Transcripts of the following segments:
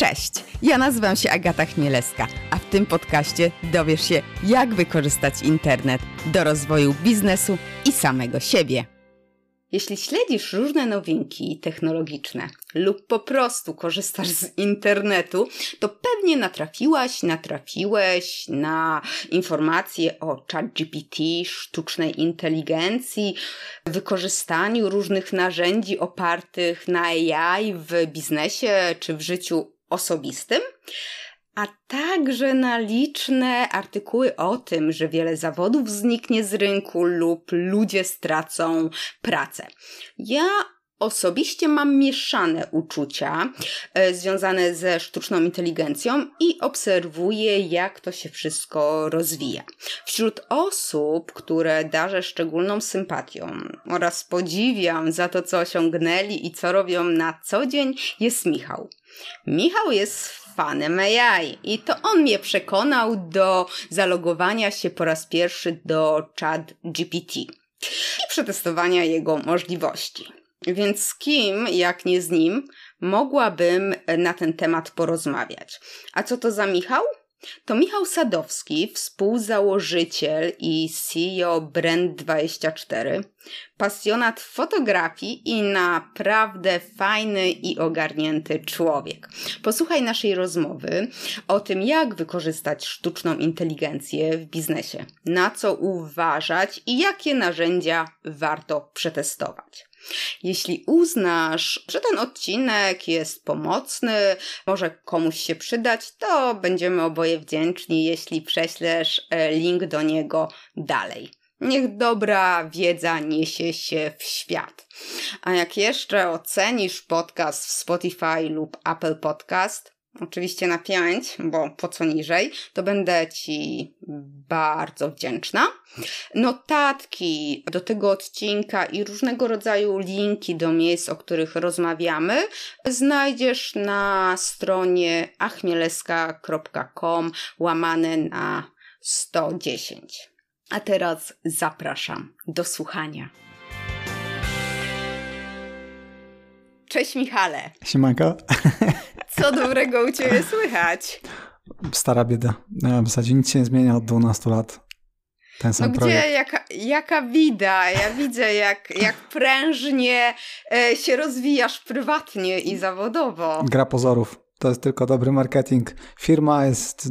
Cześć, ja nazywam się Agata Chmielewska, a w tym podcaście dowiesz się, jak wykorzystać internet do rozwoju biznesu i samego siebie. Jeśli śledzisz różne nowinki technologiczne lub po prostu korzystasz z internetu, to pewnie natrafiłaś, natrafiłeś na informacje o ChatGPT, sztucznej inteligencji, wykorzystaniu różnych narzędzi opartych na AI w biznesie czy w życiu osobistym a także na liczne artykuły o tym, że wiele zawodów zniknie z rynku lub ludzie stracą pracę. Ja Osobiście mam mieszane uczucia e, związane ze sztuczną inteligencją i obserwuję, jak to się wszystko rozwija. Wśród osób, które darzę szczególną sympatią oraz podziwiam za to, co osiągnęli i co robią na co dzień, jest Michał. Michał jest fanem AI i to on mnie przekonał do zalogowania się po raz pierwszy do Chat GPT i przetestowania jego możliwości. Więc z kim, jak nie z nim, mogłabym na ten temat porozmawiać. A co to za Michał? To Michał Sadowski, współzałożyciel i CEO Brand24, pasjonat fotografii i naprawdę fajny i ogarnięty człowiek. Posłuchaj naszej rozmowy o tym, jak wykorzystać sztuczną inteligencję w biznesie, na co uważać i jakie narzędzia warto przetestować. Jeśli uznasz, że ten odcinek jest pomocny, może komuś się przydać, to będziemy oboje wdzięczni, jeśli prześlesz e, link do niego dalej. Niech dobra wiedza niesie się w świat. A jak jeszcze ocenisz podcast w Spotify lub Apple Podcast, oczywiście na 5, bo po co niżej, to będę Ci bardzo wdzięczna. Notatki do tego odcinka i różnego rodzaju linki do miejsc, o których rozmawiamy, znajdziesz na stronie achmieleska.com łamane na 110. A teraz zapraszam do słuchania. Cześć Michale. Siemanko. Co dobrego u Ciebie słychać? Stara bieda. W zasadzie nic się nie zmienia od 12 lat. Ten sam no projekt. gdzie, jaka, jaka bida? Ja widzę, jak, jak prężnie e, się rozwijasz prywatnie i zawodowo. Gra pozorów. To jest tylko dobry marketing. Firma jest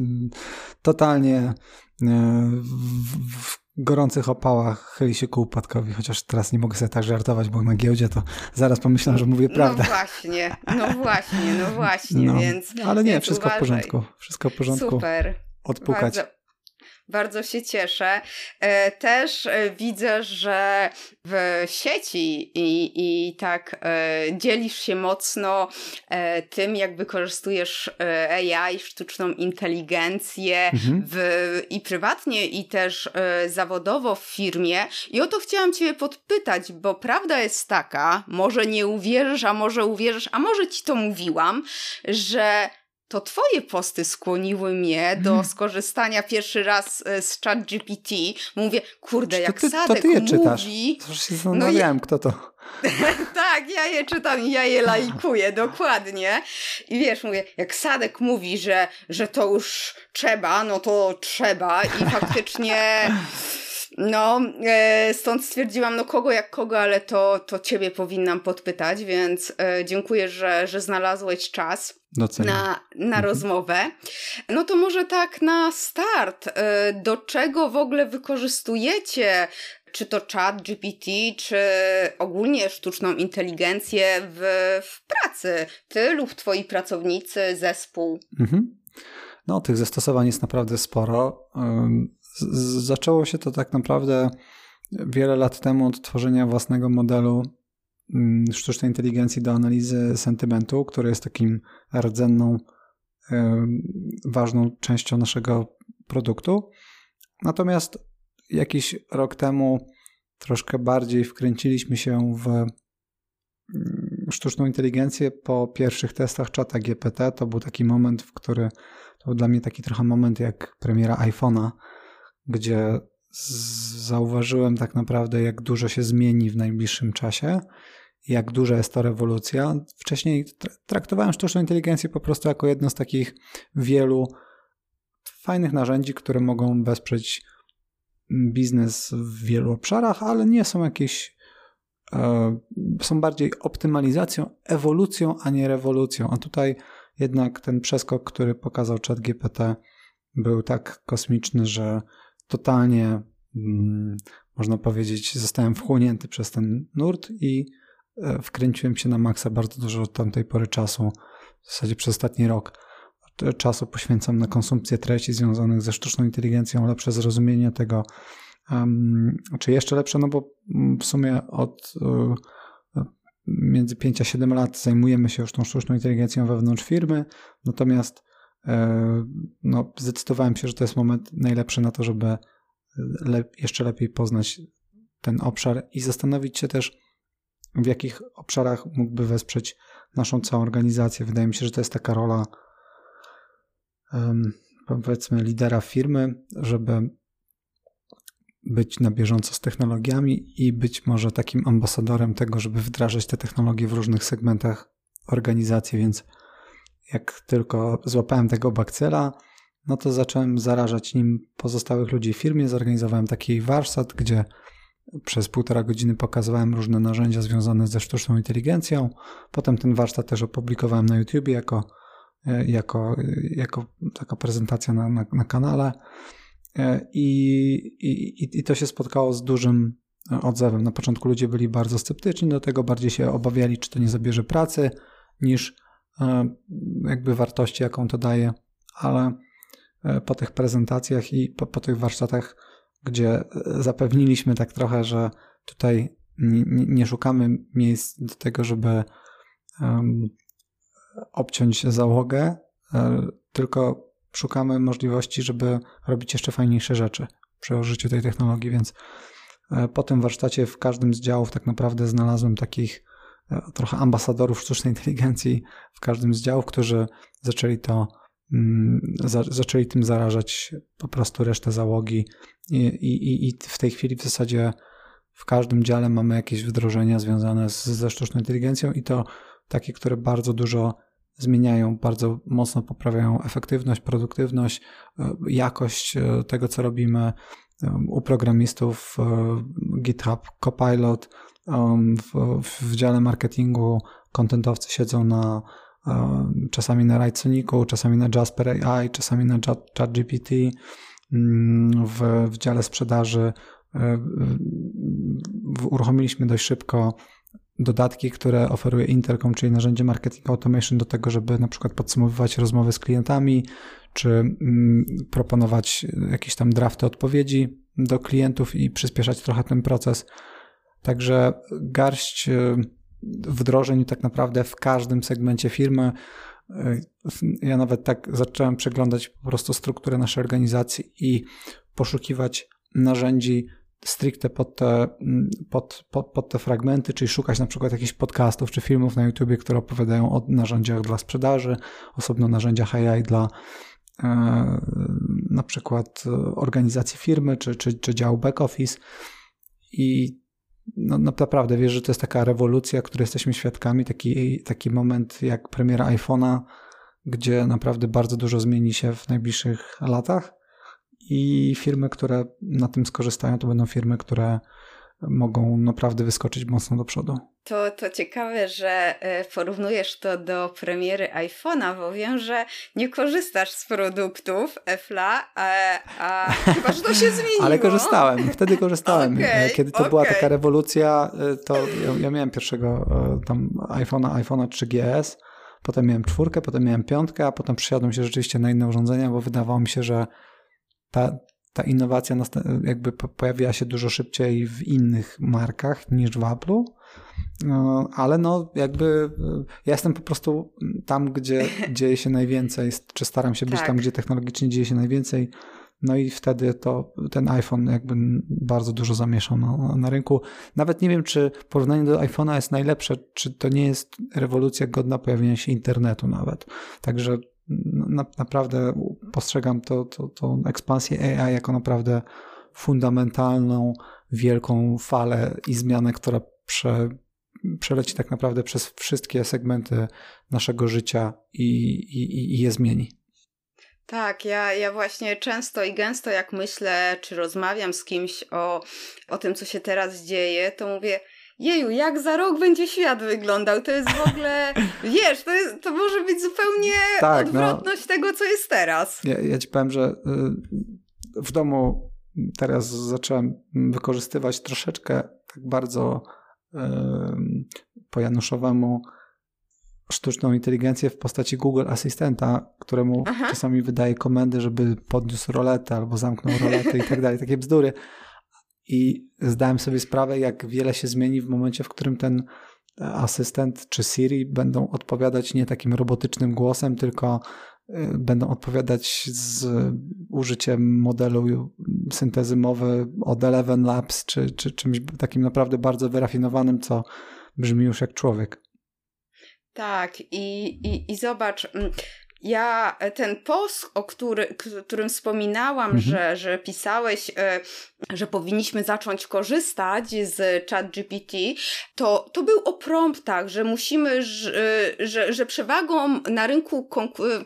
totalnie e, w, w gorących opałach chyli się ku upadkowi, chociaż teraz nie mogę sobie tak żartować, bo na giełdzie to zaraz pomyślę, że mówię prawdę. No właśnie, no właśnie, no właśnie, no, więc... Ale nie, więc wszystko uważaj. w porządku. Wszystko w porządku. Super. Odpukać. Bardzo, bardzo się cieszę. E, Też e, widzę, że w sieci i, i tak e, dzielisz się mocno tym, jak wykorzystujesz AI, sztuczną inteligencję Mhm. w, i prywatnie, i też zawodowo w firmie. I o to chciałam Ciebie podpytać, bo prawda jest taka, może nie uwierzysz, a może uwierzysz, a może Ci to mówiłam, że to twoje posty skłoniły mnie do Mm. skorzystania pierwszy raz e, z ChatGPT. Mówię, kurde, jak to ty, to Sadek ty je czytasz? mówi... Już się zastanawiałem, kto to. tak, ja je czytam i ja je lajkuję, dokładnie. I wiesz, mówię, jak Sadek mówi, że, że to już trzeba, no to trzeba i faktycznie... No, e, stąd stwierdziłam, no kogo jak kogo, ale to, to ciebie powinnam podpytać, więc e, dziękuję, że, że znalazłeś czas Doceniam. na, na Mhm. rozmowę. No to może tak na start, e, do czego w ogóle wykorzystujecie czy to chat GPT, czy ogólnie sztuczną inteligencję w, w pracy? Ty lub twoi pracownicy, zespół? Mhm. No, tych zastosowań jest naprawdę sporo. Z- Zaczęło się to tak naprawdę wiele lat temu od tworzenia własnego modelu ym, sztucznej inteligencji do analizy sentymentu, który jest takim rdzenną, ważną częścią naszego produktu. Natomiast jakiś rok temu troszkę bardziej wkręciliśmy się w ym, sztuczną inteligencję po pierwszych testach czata GPT. To był taki moment, w który to był dla mnie taki trochę moment jak premiera iPhone'a, gdzie zauważyłem tak naprawdę, jak dużo się zmieni w najbliższym czasie jak duża jest to rewolucja. Wcześniej traktowałem sztuczną inteligencję po prostu jako jedno z takich wielu fajnych narzędzi, które mogą wesprzeć biznes w wielu obszarach, ale nie są jakieś e, są bardziej optymalizacją, ewolucją, a nie rewolucją. A tutaj jednak ten przeskok, który pokazał ChatGPT, był tak kosmiczny, że totalnie mm, można powiedzieć, zostałem wchłonięty przez ten nurt i e, wkręciłem się na maksa bardzo dużo od tamtej pory czasu, w zasadzie przez ostatni rok. Czasu poświęcam na konsumpcję treści związanych ze sztuczną inteligencją, lepsze zrozumienie tego, czy jeszcze lepsze, no bo w sumie od um, między 5 a 7 lat zajmujemy się już tą sztuczną inteligencją wewnątrz firmy, natomiast no, zdecydowałem się, że to jest moment najlepszy na to, żeby lep jeszcze lepiej poznać ten obszar i zastanowić się też, w jakich obszarach mógłby wesprzeć naszą całą organizację. Wydaje mi się, że to jest taka rola powiedzmy lidera firmy, żeby być na bieżąco z technologiami i być może takim ambasadorem tego, żeby wdrażać te technologie w różnych segmentach organizacji, więc jak tylko złapałem tego bakcyla, no to zacząłem zarażać nim pozostałych ludzi w firmie. Zorganizowałem taki warsztat, gdzie przez półtora godziny pokazywałem różne narzędzia związane ze sztuczną inteligencją. Potem ten warsztat też opublikowałem na YouTube jako E, jako, jako taka prezentacja na, na, na kanale. E, I, i, I to się spotkało z dużym odzewem. Na początku ludzie byli bardzo sceptyczni do tego, bardziej się obawiali, czy to nie zabierze pracy, niż e, jakby wartości, jaką to daje, ale po tych prezentacjach i po, po tych warsztatach, gdzie zapewniliśmy tak trochę, że tutaj nie, szukamy miejsc do tego, żeby um, obciąć załogę, e, tylko szukamy możliwości, żeby robić jeszcze fajniejsze rzeczy przy użyciu tej technologii, więc e, po tym warsztacie w każdym z działów tak naprawdę znalazłem takich e, trochę ambasadorów sztucznej inteligencji w każdym z działów, którzy zaczęli to mm, zaczęli tym zarażać po prostu resztę załogi i, i, i w tej chwili w zasadzie w każdym dziale mamy jakieś wdrożenia związane z, ze sztuczną inteligencją i to takie, które bardzo dużo zmieniają, bardzo mocno poprawiają efektywność, produktywność, e, jakość e, tego, co robimy. E, u programistów GitHub, Copilot, w, w dziale marketingu kontentowcy siedzą na czasami na Writesonicu, czasami na Jasper AI, czasami na ChatGPT. Mm, w, w dziale sprzedaży uruchomiliśmy dość szybko dodatki, które oferuje Intercom, czyli narzędzie marketing automation do tego, żeby na przykład podsumowywać rozmowy z klientami, czy mm, proponować jakieś tam drafty odpowiedzi do klientów i przyspieszać trochę ten proces. Także garść y, wdrożeń tak naprawdę w każdym segmencie firmy. Y, ja nawet tak zacząłem przeglądać po prostu strukturę naszej organizacji i poszukiwać narzędzi stricte pod te, mm, pod, pod, pod te fragmenty, czyli szukać na przykład jakichś podcastów czy filmów na YouTubie, które opowiadają o narzędziach dla sprzedaży, osobno narzędziach AI dla e, na przykład organizacji firmy czy, czy, czy działu back office i no, naprawdę wiesz, że to jest taka rewolucja, której jesteśmy świadkami, taki, taki moment jak premiera iPhone'a, gdzie naprawdę bardzo dużo zmieni się w najbliższych latach i firmy, które na tym skorzystają, to będą firmy, które mogą naprawdę wyskoczyć mocno do przodu. To, to ciekawe, że e, porównujesz to do premiery iPhone'a, bo wiem, że nie korzystasz z produktów Apple'a, a, a chyba, że to się zmieniło. Ale korzystałem, wtedy korzystałem. Okay, Kiedy to okay. była taka rewolucja, e, to ja, ja miałem pierwszego e, tam iPhone'a, iPhone'a 3GS, potem miałem czwórkę, potem miałem piątkę, a potem przysiadłem się rzeczywiście na inne urządzenia, bo wydawało mi się, że ta, ta innowacja jakby pojawiła się dużo szybciej w innych markach niż w Apple'u, no, ale no jakby ja jestem po prostu tam, gdzie dzieje się najwięcej, czy staram się być tak. tam, gdzie technologicznie dzieje się najwięcej, no i wtedy to ten iPhone jakby bardzo dużo zamieszał na, na rynku. Nawet nie wiem, czy porównanie do iPhone'a jest najlepsze, czy to nie jest rewolucja godna pojawienia się internetu nawet. Także na, naprawdę postrzegam to, to, tą ekspansję AI jako naprawdę fundamentalną, wielką falę i zmianę, która prze, przeleci tak naprawdę przez wszystkie segmenty naszego życia i, i, i je zmieni. Tak, ja, ja właśnie często i gęsto jak myślę, czy rozmawiam z kimś o, o tym, co się teraz dzieje, to mówię, jeju, jak za rok będzie świat wyglądał? To jest w ogóle, wiesz, to, jest, to może być zupełnie tak, no. odwrotność no, tego, co jest teraz. Ja, ja ci powiem, że y, w domu teraz zacząłem wykorzystywać troszeczkę tak bardzo y, po Januszowemu sztuczną inteligencję w postaci Google Asystenta, któremu Aha. czasami wydaje komendy, żeby podniósł roletę albo zamknął roletę i tak dalej, takie bzdury. I zdałem sobie sprawę, jak wiele się zmieni w momencie, w którym ten asystent czy Siri będą odpowiadać nie takim robotycznym głosem, tylko y, będą odpowiadać z użyciem modelu syntezy mowy od Eleven Labs, czy, czy czymś takim naprawdę bardzo wyrafinowanym, co brzmi już jak człowiek. Tak, i, i, i zobacz, mm, ja e, ten post, o który, którym wspominałam, mhm. że, że pisałeś, e, że powinniśmy zacząć korzystać z ChatGPT, to, to był o promptach, że musimy, że, że, że przewagą na rynku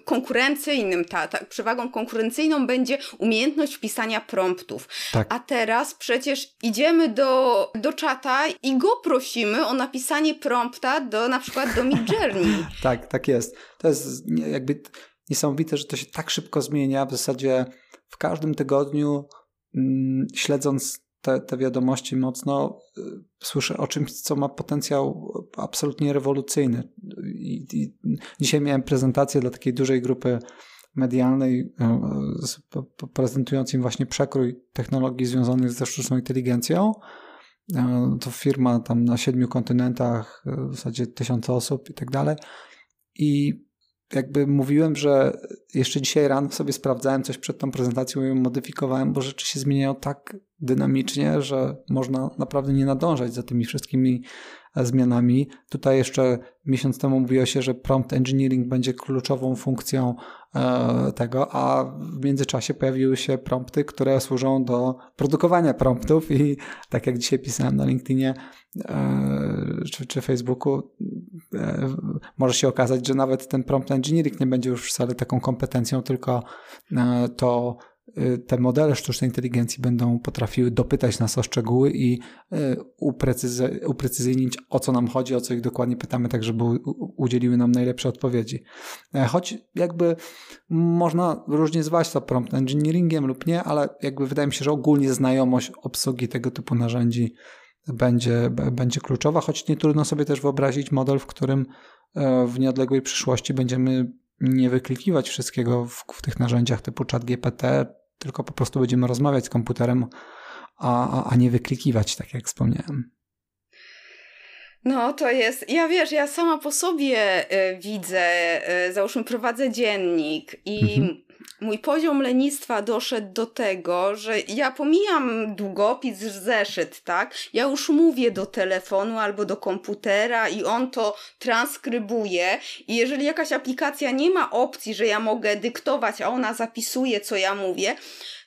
konkurencyjnym, ta, ta, przewagą konkurencyjną będzie umiejętność pisania promptów. Tak. A teraz przecież idziemy do, do czata i go prosimy o napisanie prompta do na przykład do Midjourney. tak, tak jest. To jest jakby niesamowite, że to się tak szybko zmienia. W zasadzie w każdym tygodniu, mm, śledząc te, te wiadomości mocno, y, słyszę o czymś, co ma potencjał absolutnie rewolucyjny. I, i dzisiaj miałem prezentację dla takiej dużej grupy medialnej, y, prezentując im właśnie przekrój technologii związanych ze sztuczną inteligencją. Y, to firma tam na siedmiu kontynentach, w zasadzie tysiące osób i tak dalej. I jakby mówiłem, że jeszcze dzisiaj rano sobie sprawdzałem coś przed tą prezentacją i ją modyfikowałem, bo rzeczy się zmieniają tak dynamicznie, że można naprawdę nie nadążać za tymi wszystkimi zmianami. Tutaj jeszcze miesiąc temu mówiło się, że prompt engineering będzie kluczową funkcją e, tego, a w międzyczasie pojawiły się prompty, które służą do produkowania promptów i tak jak dzisiaj pisałem na LinkedInie e, czy, czy Facebooku, e, może się okazać, że nawet ten prompt engineering nie będzie już wcale taką kompetencją, tylko to te modele sztucznej inteligencji będą potrafiły dopytać nas o szczegóły i y, uprecyzyjnić, o co nam chodzi, o co ich dokładnie pytamy, tak żeby udzieliły nam najlepsze odpowiedzi. E, choć jakby można różnie zwać to prompt engineeringiem lub nie, ale jakby wydaje mi się, że ogólnie znajomość obsługi tego typu narzędzi będzie, będzie kluczowa, choć nie trudno sobie też wyobrazić model, w którym e, w nieodległej przyszłości będziemy nie wyklikiwać wszystkiego w, w tych narzędziach typu ChatGPT tylko po prostu będziemy rozmawiać z komputerem, a, a nie wyklikiwać, tak jak wspomniałem. No, to jest. Ja wiesz, ja sama po sobie y, widzę, y, załóżmy, prowadzę dziennik i mhm. Mój poziom lenistwa doszedł do tego, że ja pomijam długopis, zeszyt, tak? Ja już mówię do telefonu albo do komputera i on to transkrybuje. I jeżeli jakaś aplikacja nie ma opcji, że ja mogę dyktować, a ona zapisuje, co ja mówię,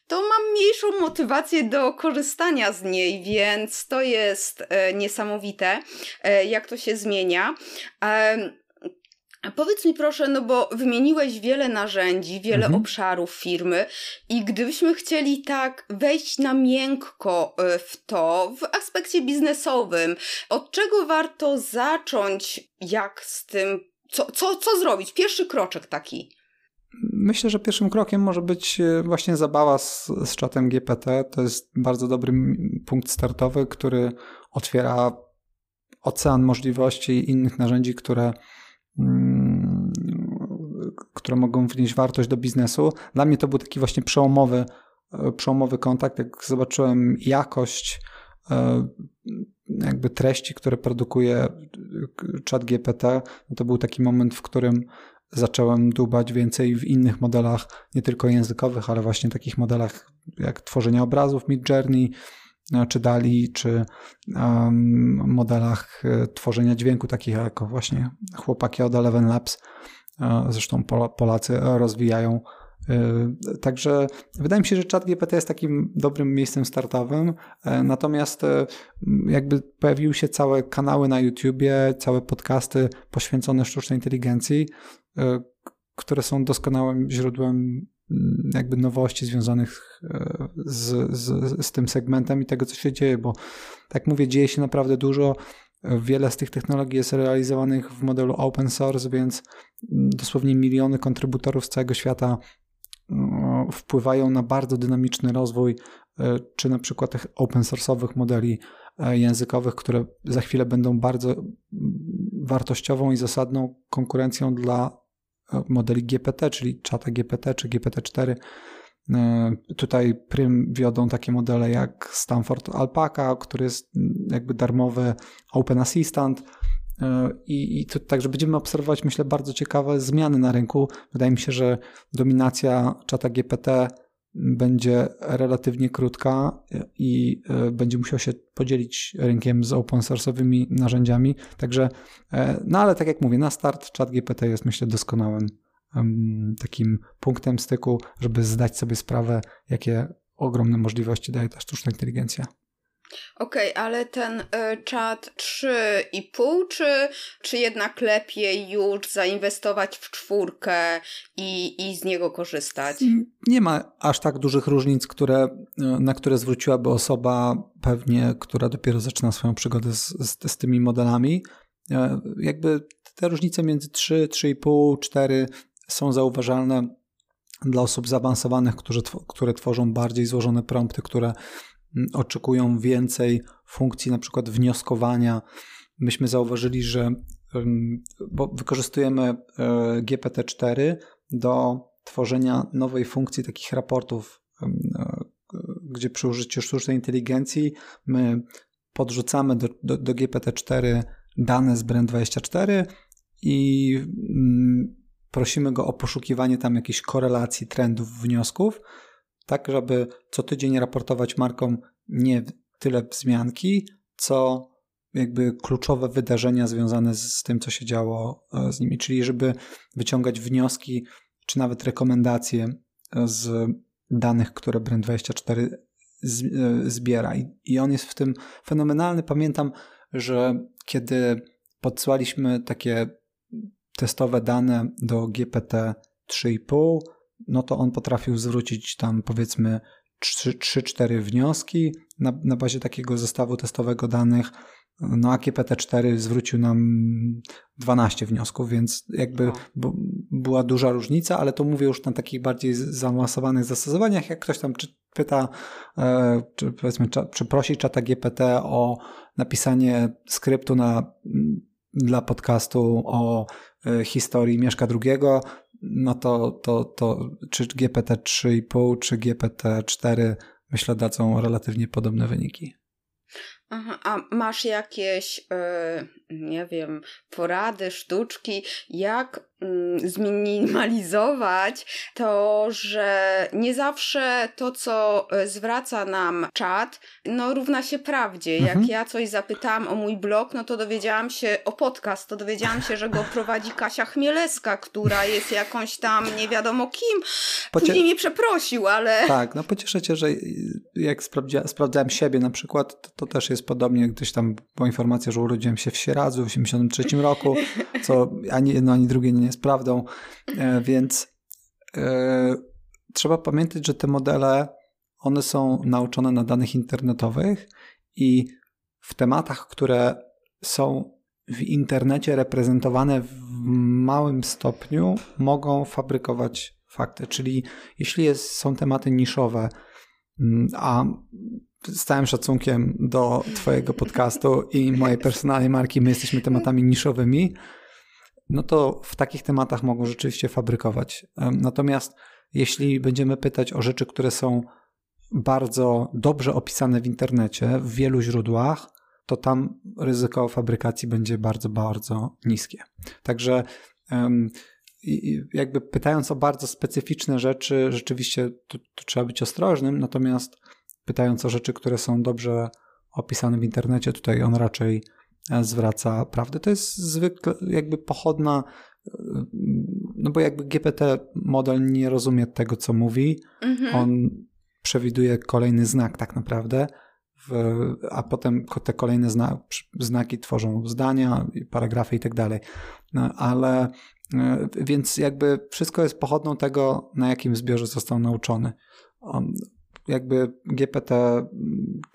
to mam mniejszą motywację do korzystania z niej, więc to jest e, niesamowite, e, jak to się zmienia. E, Powiedz mi proszę, no bo wymieniłeś wiele narzędzi, wiele mhm. obszarów firmy i gdybyśmy chcieli tak wejść na miękko e, w to, w aspekcie biznesowym, od czego warto zacząć, jak z tym, co, co, co zrobić? Pierwszy kroczek taki. Myślę, że pierwszym krokiem może być e, właśnie zabawa z, z czatem GPT. To jest bardzo dobry punkt startowy, który otwiera ocean możliwości i innych narzędzi, które, mm, które mogą wnieść wartość do biznesu. Dla mnie to był taki właśnie przełomowy, e, przełomowy kontakt. Jak zobaczyłem jakość e, jakby treści, które produkuje czat GPT, to był taki moment, w którym zacząłem dubać więcej w innych modelach, nie tylko językowych, ale właśnie takich modelach jak tworzenie obrazów Mid Journey, e, czy Dali, czy um, modelach e, tworzenia dźwięku, takich jak właśnie chłopaki od Eleven Labs. E, zresztą Polacy rozwijają Także wydaje mi się, że ChatGPT jest takim dobrym miejscem startowym, natomiast jakby pojawiły się całe kanały na YouTubie, całe podcasty poświęcone sztucznej inteligencji, które są doskonałym źródłem mm, jakby nowości związanych e, z, z, z tym segmentem i tego, co się dzieje, bo tak mówię, dzieje się naprawdę dużo. Wiele z tych technologii jest realizowanych w modelu open source, więc mm, dosłownie miliony kontrybutorów z całego świata no, wpływają na bardzo dynamiczny rozwój, e, czy na przykład tych open source'owych modeli e, językowych, które za chwilę będą bardzo mm, wartościową i zasadną konkurencją dla modeli GPT, czyli czata GPT czy GPT-4. E, tutaj prym wiodą takie modele jak Stanford Alpaca, który jest jakby darmowy Open Assistant. E, I, i to, także będziemy obserwować, myślę, bardzo ciekawe zmiany na rynku. Wydaje mi się, że dominacja czata GPT będzie relatywnie krótka i e, będzie musiał się podzielić rynkiem z open source'owymi narzędziami. Także, no ale tak jak mówię, na start ChatGPT jest myślę doskonałym takim punktem styku, żeby zdać sobie sprawę, jakie ogromne możliwości daje ta sztuczna inteligencja. Okej, okay, ale ten y, czat 3,5, czy, czy jednak lepiej już zainwestować w czwórkę i, i z niego korzystać? Nie ma aż tak dużych różnic, które, e, na które zwróciłaby osoba pewnie, która dopiero zaczyna swoją przygodę z, z, z tymi modelami. E, jakby te różnice między 3, 3,5, 4 są zauważalne dla osób zaawansowanych, którzy, które tworzą bardziej złożone prompty, które oczekują więcej funkcji, na przykład wnioskowania. Myśmy zauważyli, że bo wykorzystujemy e, GPT-4 do tworzenia nowej funkcji takich raportów, e, gdzie przy użyciu sztucznej inteligencji my podrzucamy do, do, do GPT-4 dane z Brand24 i prosimy go o poszukiwanie tam jakichś korelacji, trendów, wniosków tak żeby co tydzień raportować markom nie tyle wzmianki, co jakby kluczowe wydarzenia związane z, tym, co się działo e, z nimi, czyli żeby wyciągać wnioski, czy nawet rekomendacje e, z danych, które Brand24 z, e, zbiera. I, I on jest w tym fenomenalny. Pamiętam, że kiedy podsyłaliśmy takie testowe dane do GPT 3,5, no to on potrafił zwrócić tam powiedzmy 3-4 wnioski na, na bazie takiego zestawu testowego danych. No a GPT-4 zwrócił nam 12 wniosków, więc jakby była duża różnica, ale to mówię już na takich bardziej zaawansowanych zastosowaniach. Jak ktoś tam czy, pyta, e, czy powiedzmy, czy prosi czata GPT o napisanie skryptu na, dla podcastu o e, historii Mieszka II, no to, to, to czy GPT 3,5, czy GPT 4 myślę dadzą relatywnie podobne wyniki. A masz jakieś, yy, nie wiem, porady, sztuczki, jak zminimalizować to, że nie zawsze to, co e, zwraca nam czat, no równa się prawdzie. Mhm. Jak ja coś zapytałam o mój blog, no to dowiedziałam się o podcast, to dowiedziałam się, że go prowadzi Kasia Chmielewska, która jest jakąś tam nie wiadomo kim. Pocie... Później mnie przeprosił, ale... Tak, no pocieszę cię, że jak sprawdzia, sprawdzałem siebie na przykład, to, to, też jest podobnie, gdzieś tam była informacja, że urodziłem się w Sieradzu w 1983 roku, co ani jedno, ani drugie nie jest prawdą, e, więc e, trzeba pamiętać, że te modele, one są nauczone na danych internetowych i w tematach, które są w internecie reprezentowane w małym stopniu, mogą fabrykować fakty. Czyli jeśli jest, są tematy niszowe, mm, a z całym szacunkiem do Twojego podcastu i mojej personalnej marki, my jesteśmy tematami niszowymi, no to w takich tematach mogą rzeczywiście fabrykować. Natomiast jeśli będziemy pytać o rzeczy, które są bardzo dobrze opisane w internecie, w wielu źródłach, to tam ryzyko fabrykacji będzie bardzo, bardzo niskie. Także jakby pytając o bardzo specyficzne rzeczy, rzeczywiście tu, tu trzeba być ostrożnym, natomiast pytając o rzeczy, które są dobrze opisane w internecie, tutaj on raczej zwraca prawdę. To jest zwykle jakby pochodna no bo jakby GPT model nie rozumie tego, co mówi. Mhm. On przewiduje kolejny znak tak naprawdę, w, a potem te kolejne zna, znaki tworzą zdania, paragrafy i tak dalej. No, ale e, więc jakby wszystko jest pochodną tego, na jakim zbiorze został nauczony. On, jakby GPT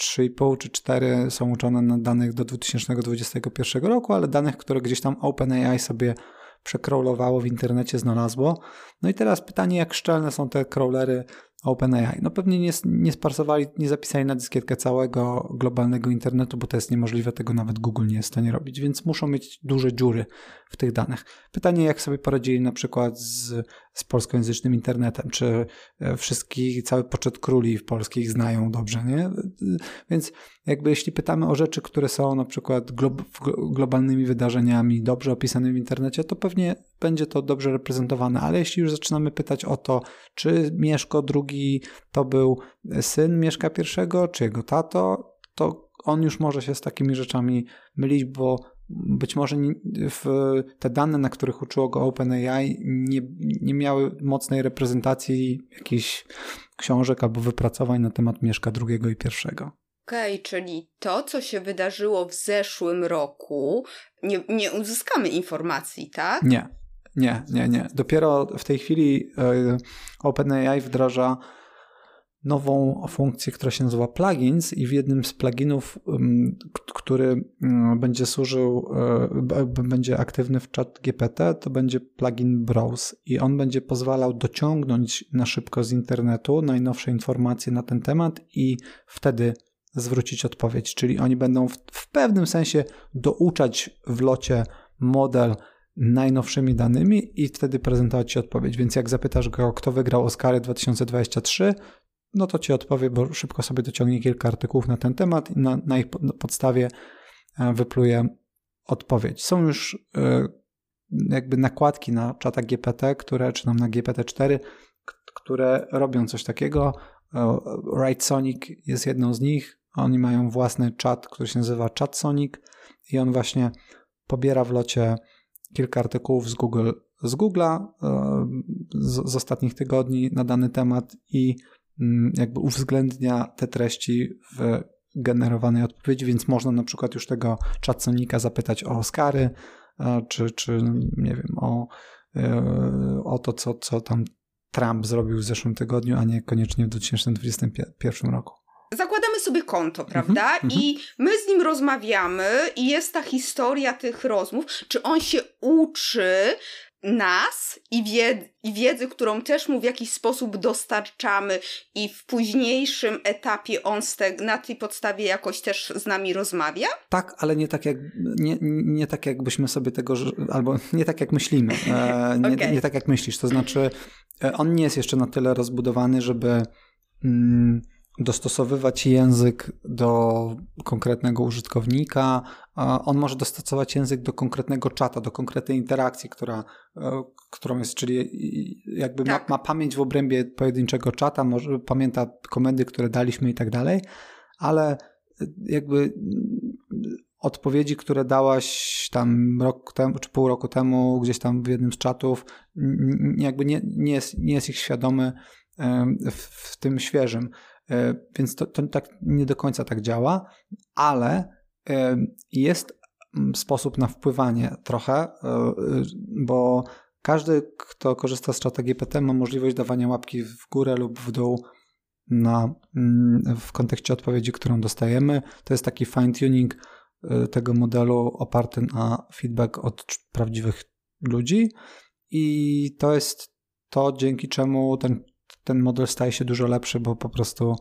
3,5 czy 4 są uczone na danych do 2021 roku, ale danych, które gdzieś tam OpenAI sobie przekrolowało w internecie, znalazło. No i teraz pytanie, jak szczelne są te crawlery OpenAI. No pewnie nie, nie sparsowali, nie zapisali na dyskietkę całego globalnego internetu, bo to jest niemożliwe, tego nawet Google nie jest w stanie robić, więc muszą mieć duże dziury w tych danych. Pytanie, jak sobie poradzili na przykład z, z polskojęzycznym internetem, czy e, wszystkich, cały poczet króli w polskich znają dobrze, nie? Więc jakby jeśli pytamy o rzeczy, które są na przykład globalnymi wydarzeniami, dobrze opisanymi w internecie, to pewnie będzie to dobrze reprezentowane, ale jeśli już zaczynamy pytać o to, czy Mieszko II to był syn Mieszka I, czy jego tato, to on już może się z takimi rzeczami mylić, bo być może te dane, na których uczyło go OpenAI, nie, nie miały mocnej reprezentacji jakichś książek albo wypracowań na temat Mieszka II i I. Okej, okay, czyli to, co się wydarzyło w zeszłym roku, nie, nie uzyskamy informacji, tak? Nie, nie, nie, nie. Dopiero w tej chwili e, OpenAI wdraża nową funkcję, która się nazywa plugins i w jednym z pluginów, który będzie służył, e, będzie aktywny w chat GPT, to będzie plugin Browse i on będzie pozwalał dociągnąć na szybko z internetu najnowsze informacje na ten temat i wtedy zwrócić odpowiedź, czyli oni będą w, w pewnym sensie douczać w locie model najnowszymi danymi i wtedy prezentować Ci odpowiedź. Więc jak zapytasz go, kto wygrał Oscary 2023, no to Ci odpowie, bo szybko sobie dociągnie kilka artykułów na ten temat i na, na ich podstawie e, wypluje odpowiedź. Są już e, jakby nakładki na czata GPT, które, czy nam na GPT-4, które robią coś takiego. Write Sonic jest jedną z nich. Oni mają własny czat, który się nazywa Chat Sonic i on właśnie pobiera w locie kilka artykułów z Google, z Google'a e, z, z ostatnich tygodni na dany temat i mm, jakby uwzględnia te treści w generowanej odpowiedzi, więc można na przykład już tego chatsonika zapytać o Oscary, e, czy, czy nie wiem, o, e, o to, co, co tam Trump zrobił w zeszłym tygodniu, a nie koniecznie w 2021 roku zakładamy sobie konto, mhm, prawda? Mm -hmm. I my z nim rozmawiamy i jest ta historia tych rozmów. Czy on się uczy nas i, wied i wiedzy, którą też mu w jakiś sposób dostarczamy i w późniejszym etapie on na tej podstawie jakoś też z nami rozmawia? Tak, ale nie tak jak, nie, nie tak jakbyśmy sobie tego, albo nie tak jak myślimy. E, nie, okay. nie tak jak myślisz, to znaczy e, on nie jest jeszcze na tyle rozbudowany, żeby mm, dostosowywać język do konkretnego użytkownika. On może dostosować język do konkretnego czata, do konkretnej interakcji, która, e, którą jest, czyli jakby tak. ma, ma, pamięć w obrębie pojedynczego czata, może pamięta komendy, które daliśmy i tak dalej, ale jakby odpowiedzi, które dałaś tam rok temu, czy pół roku temu, gdzieś tam w jednym z czatów, jakby nie, nie, jest, nie jest ich świadomy w, w tym świeżym. E, więc to, to tak nie do końca tak działa, ale e, jest mm, sposób na wpływanie trochę, e, bo każdy, kto korzysta z czata GPT ma możliwość dawania łapki w górę lub w dół na, mm, w kontekście odpowiedzi, którą dostajemy. To jest taki fine-tuning tego modelu oparty na feedback od prawdziwych ludzi i to jest to, dzięki czemu ten ten model staje się dużo lepszy, bo po prostu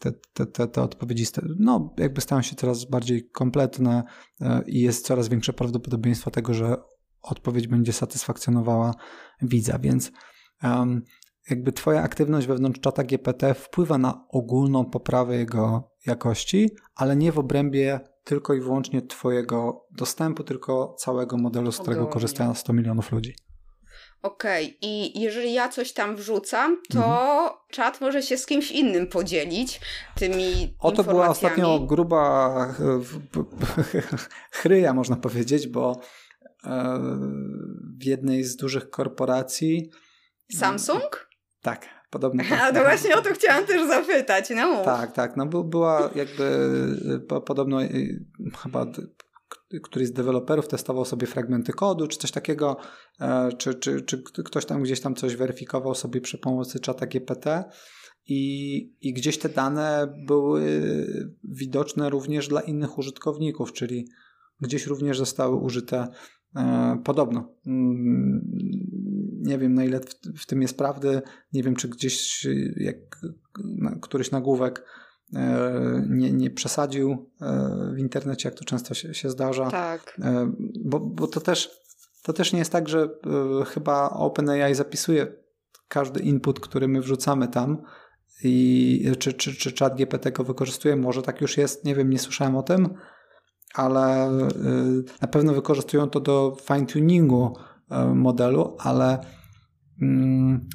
te, te, te, te odpowiedzi no, jakby stają się coraz bardziej kompletne e, i jest coraz większe prawdopodobieństwo tego, że odpowiedź będzie satysfakcjonowała widza, więc um, jakby twoja aktywność wewnątrz czata GPT wpływa na ogólną poprawę jego jakości, ale nie w obrębie tylko i wyłącznie twojego dostępu, tylko całego modelu, z którego korzysta 100 milionów ludzi. Okej, okay. i jeżeli ja coś tam wrzucam, to mhm. czat może się z kimś innym podzielić tymi O to była ostatnio gruba chryja, można powiedzieć, bo w jednej z dużych korporacji. Samsung? Tak, podobno. Tak. A to właśnie o to chciałam też zapytać. No. Tak, tak. No była jakby podobno chyba któryś z deweloperów testował sobie fragmenty kodu, czy coś takiego, e, czy, czy, czy ktoś tam gdzieś tam coś weryfikował sobie przy pomocy czata GPT i, i gdzieś te dane były widoczne również dla innych użytkowników, czyli gdzieś również zostały użyte e, podobno. Mm, nie wiem na ile w, w, tym jest prawdy, nie wiem czy gdzieś jak na, któryś nagłówek nie, nie przesadził e, w internecie, jak to często się, się zdarza. Tak. E, bo, bo to też to też nie jest tak, że chyba OpenAI zapisuje każdy input, który my wrzucamy tam i czy, czy, czy chat GPT go wykorzystuje. Może tak już jest, nie wiem, nie słyszałem o tym, ale na pewno wykorzystują to do fine-tuningu modelu, ale mm,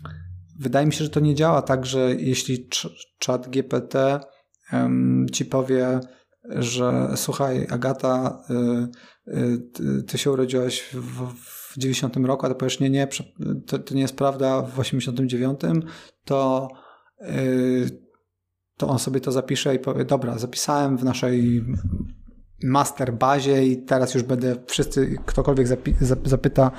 wydaje mi się, że to nie działa tak, że jeśli chat GPT ci powie, że słuchaj, Agata, y, y, ty się urodziłaś w, w 90 roku, a ty powiesz, nie, nie, to, to nie jest prawda, w 89, to, y, to on sobie to zapisze i powie, dobra, zapisałem w naszej master bazie i teraz już będę wszyscy, ktokolwiek zapyta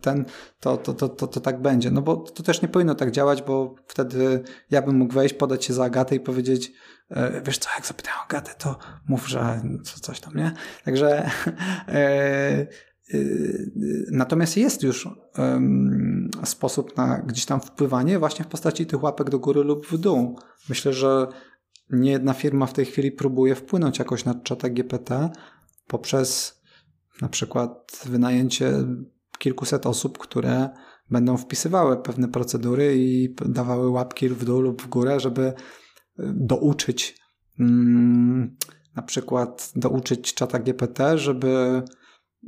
ten, to, to, to, to, tak będzie. No bo to też nie powinno tak działać, bo wtedy ja bym mógł wejść, podać się za Agatę i powiedzieć e, wiesz co, jak zapytałem Agatę, to mów, że co, coś tam, nie? Także e, e, Natomiast jest już sposób na gdzieś tam wpływanie właśnie w postaci tych łapek do góry lub w dół. Myślę, że nie jedna firma w tej chwili próbuje wpłynąć jakoś na czata GPT poprzez na przykład wynajęcie kilkuset osób, które będą wpisywały pewne procedury i dawały łapki w dół lub w górę, żeby e, douczyć mm, na przykład douczyć czata GPT, żeby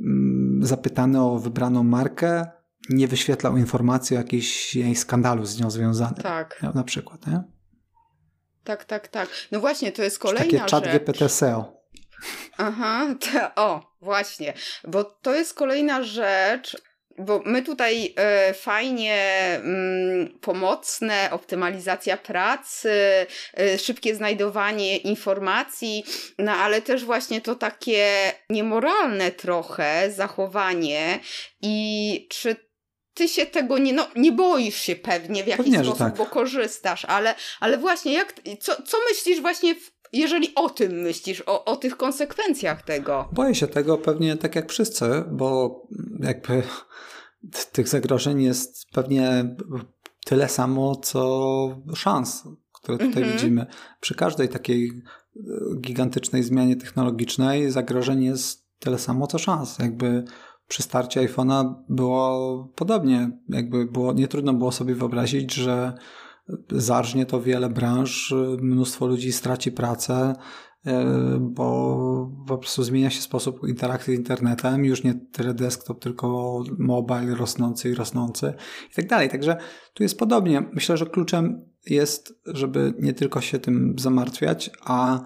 mm, zapytany o wybraną markę nie wyświetlał informacji o jakimś jej skandalu z nią związanym. Tak. Na przykład, nie? Tak, tak, tak. No właśnie, to jest kolejna Takie rzecz. GPT SEO. Aha, to, o, właśnie, bo to jest kolejna rzecz, bo my tutaj e, fajnie mm, pomocne, optymalizacja pracy, e, szybkie znajdowanie informacji, no ale też właśnie to takie niemoralne trochę zachowanie i czy ty się tego nie, no, nie boisz się pewnie w jakiś pewnie, sposób, tak. bo korzystasz, ale, ale właśnie jak, co, co myślisz właśnie w, jeżeli o tym myślisz, o, o tych konsekwencjach tego? Boję się tego pewnie tak jak wszyscy, bo jakby tych zagrożeń jest pewnie tyle samo, co szans, które tutaj mm -hmm. widzimy. Przy każdej takiej e, gigantycznej zmianie technologicznej zagrożeń jest tyle samo, co szans. Jakby przy starcie iPhone'a było podobnie. Jakby było, nie trudno było sobie wyobrazić, że zarżnie to wiele branż, mnóstwo ludzi straci pracę, e, bo po prostu zmienia się sposób interakcji z internetem, już nie tyle desktop, tylko mobile rosnący i rosnący i tak dalej. Także tu jest podobnie. Myślę, że kluczem jest, żeby nie tylko się tym zamartwiać, a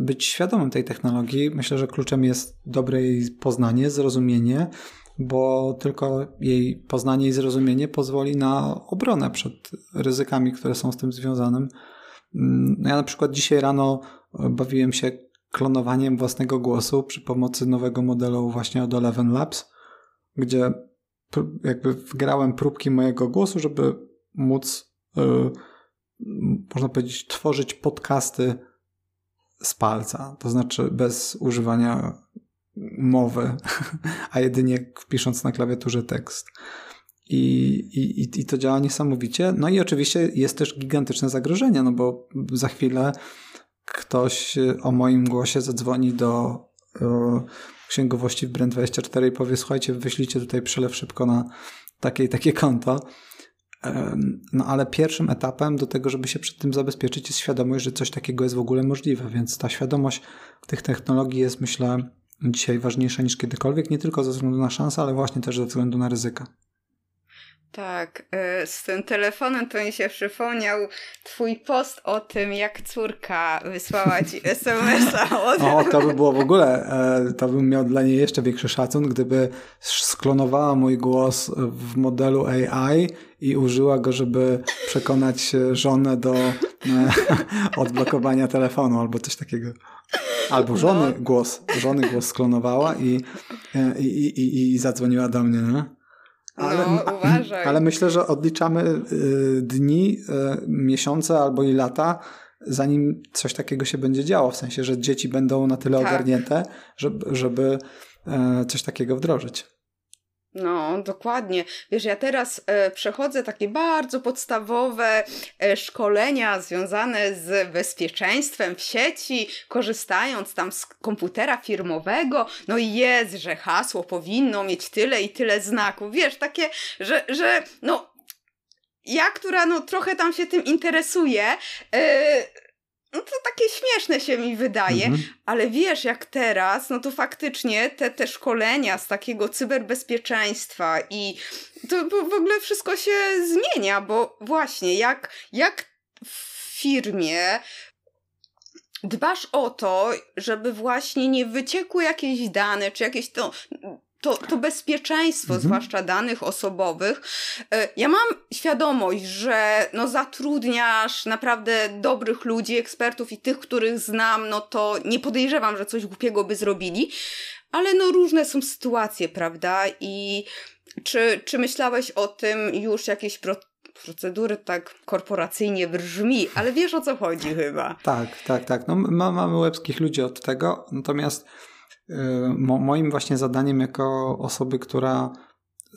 być świadomym tej technologii. Myślę, że kluczem jest dobre jej poznanie, zrozumienie, bo tylko jej poznanie i zrozumienie pozwoli na obronę przed ryzykami, które są z tym związanym. Mm, ja na przykład dzisiaj rano bawiłem się klonowaniem własnego głosu przy pomocy nowego modelu właśnie od Eleven Labs, gdzie jakby wgrałem próbki mojego głosu, żeby móc, yy, można powiedzieć, tworzyć podcasty z palca, to znaczy bez używania mowy, a jedynie wpisząc na klawiaturze tekst. I, i, I to działa niesamowicie. No i oczywiście jest też gigantyczne zagrożenie, no bo za chwilę ktoś o moim głosie zadzwoni do e, księgowości w Brand24 i powie, słuchajcie, wyślijcie tutaj przelew szybko na takie i takie konto. No ale pierwszym etapem do tego, żeby się przed tym zabezpieczyć, jest świadomość, że coś takiego jest w ogóle możliwe, więc ta świadomość tych technologii jest, myślę, dzisiaj ważniejsza niż kiedykolwiek, nie tylko ze względu na szanse, ale właśnie też ze względu na ryzyka. Tak, e, z tym telefonem to mi się przypomniał twój post o tym, jak córka wysłała ci SMS-a. O, to by było w ogóle, e, to bym miał dla niej jeszcze większy szacun, gdyby sklonowała mój głos w modelu AI i użyła go, żeby przekonać żonę do e, odblokowania telefonu albo coś takiego. Albo żony no. głos, żony głos sklonowała i, i, i, i zadzwoniła do mnie. Nie? Ale, no, uważaj. ale myślę, że odliczamy y, dni, y, miesiące albo i lata, zanim coś takiego się będzie działo. W sensie, że dzieci będą na tyle tak. ogarnięte, żeby, żeby e, coś takiego wdrożyć. No, dokładnie. Wiesz, ja teraz e, przechodzę takie bardzo podstawowe e, szkolenia związane z bezpieczeństwem w sieci, korzystając tam z komputera firmowego. No i jest, że hasło powinno mieć tyle i tyle znaków. Wiesz, takie, że, że no, ja, która no trochę tam się tym interesuje, e, no to takie śmieszne się mi wydaje, mhm. ale wiesz, jak teraz, no to faktycznie te, te szkolenia z takiego cyberbezpieczeństwa i to w ogóle wszystko się zmienia, bo właśnie jak, jak w firmie dbasz o to, żeby właśnie nie wyciekły jakieś dane, czy jakieś to to, to bezpieczeństwo, mhm. zwłaszcza danych osobowych. E, ja mam świadomość, że no zatrudniasz naprawdę dobrych ludzi, ekspertów i tych, których znam, no to nie podejrzewam, że coś głupiego by zrobili, ale no różne są sytuacje, prawda? I czy, czy myślałeś o tym już jakieś pro, procedury tak korporacyjnie brzmi, ale wiesz o co chodzi chyba. Tak, tak, tak. No, ma, mamy łebskich ludzi od tego, natomiast Mo moim właśnie zadaniem jako osoby, która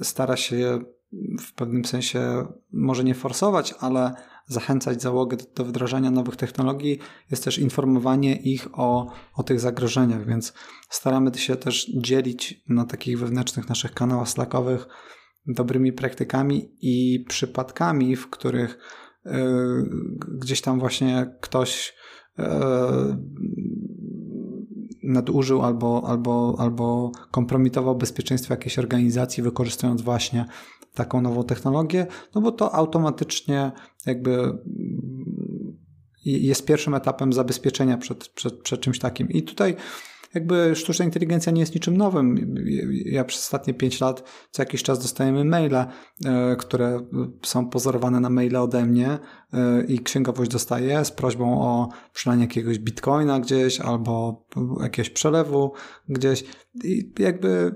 stara się w pewnym sensie może nie forsować, ale zachęcać załogę do, do wdrażania nowych technologii, jest też informowanie ich o, o tych zagrożeniach, więc staramy się też dzielić na takich wewnętrznych naszych kanałach slackowych dobrymi praktykami i przypadkami, w których y, gdzieś tam właśnie ktoś y, nadużył albo, albo, albo kompromitował bezpieczeństwo jakiejś organizacji, wykorzystując właśnie taką nową technologię, no bo to automatycznie jakby mm, jest pierwszym etapem zabezpieczenia przed, przed, przed czymś takim. I tutaj jakby sztuczna inteligencja nie jest niczym nowym. Ja przez ostatnie 5 lat co jakiś czas dostajemy maile, e, które są pozorowane na maile ode mnie e, i księgowość dostaje z prośbą o przelanie jakiegoś bitcoina gdzieś albo jakiegoś przelewu gdzieś. I jakby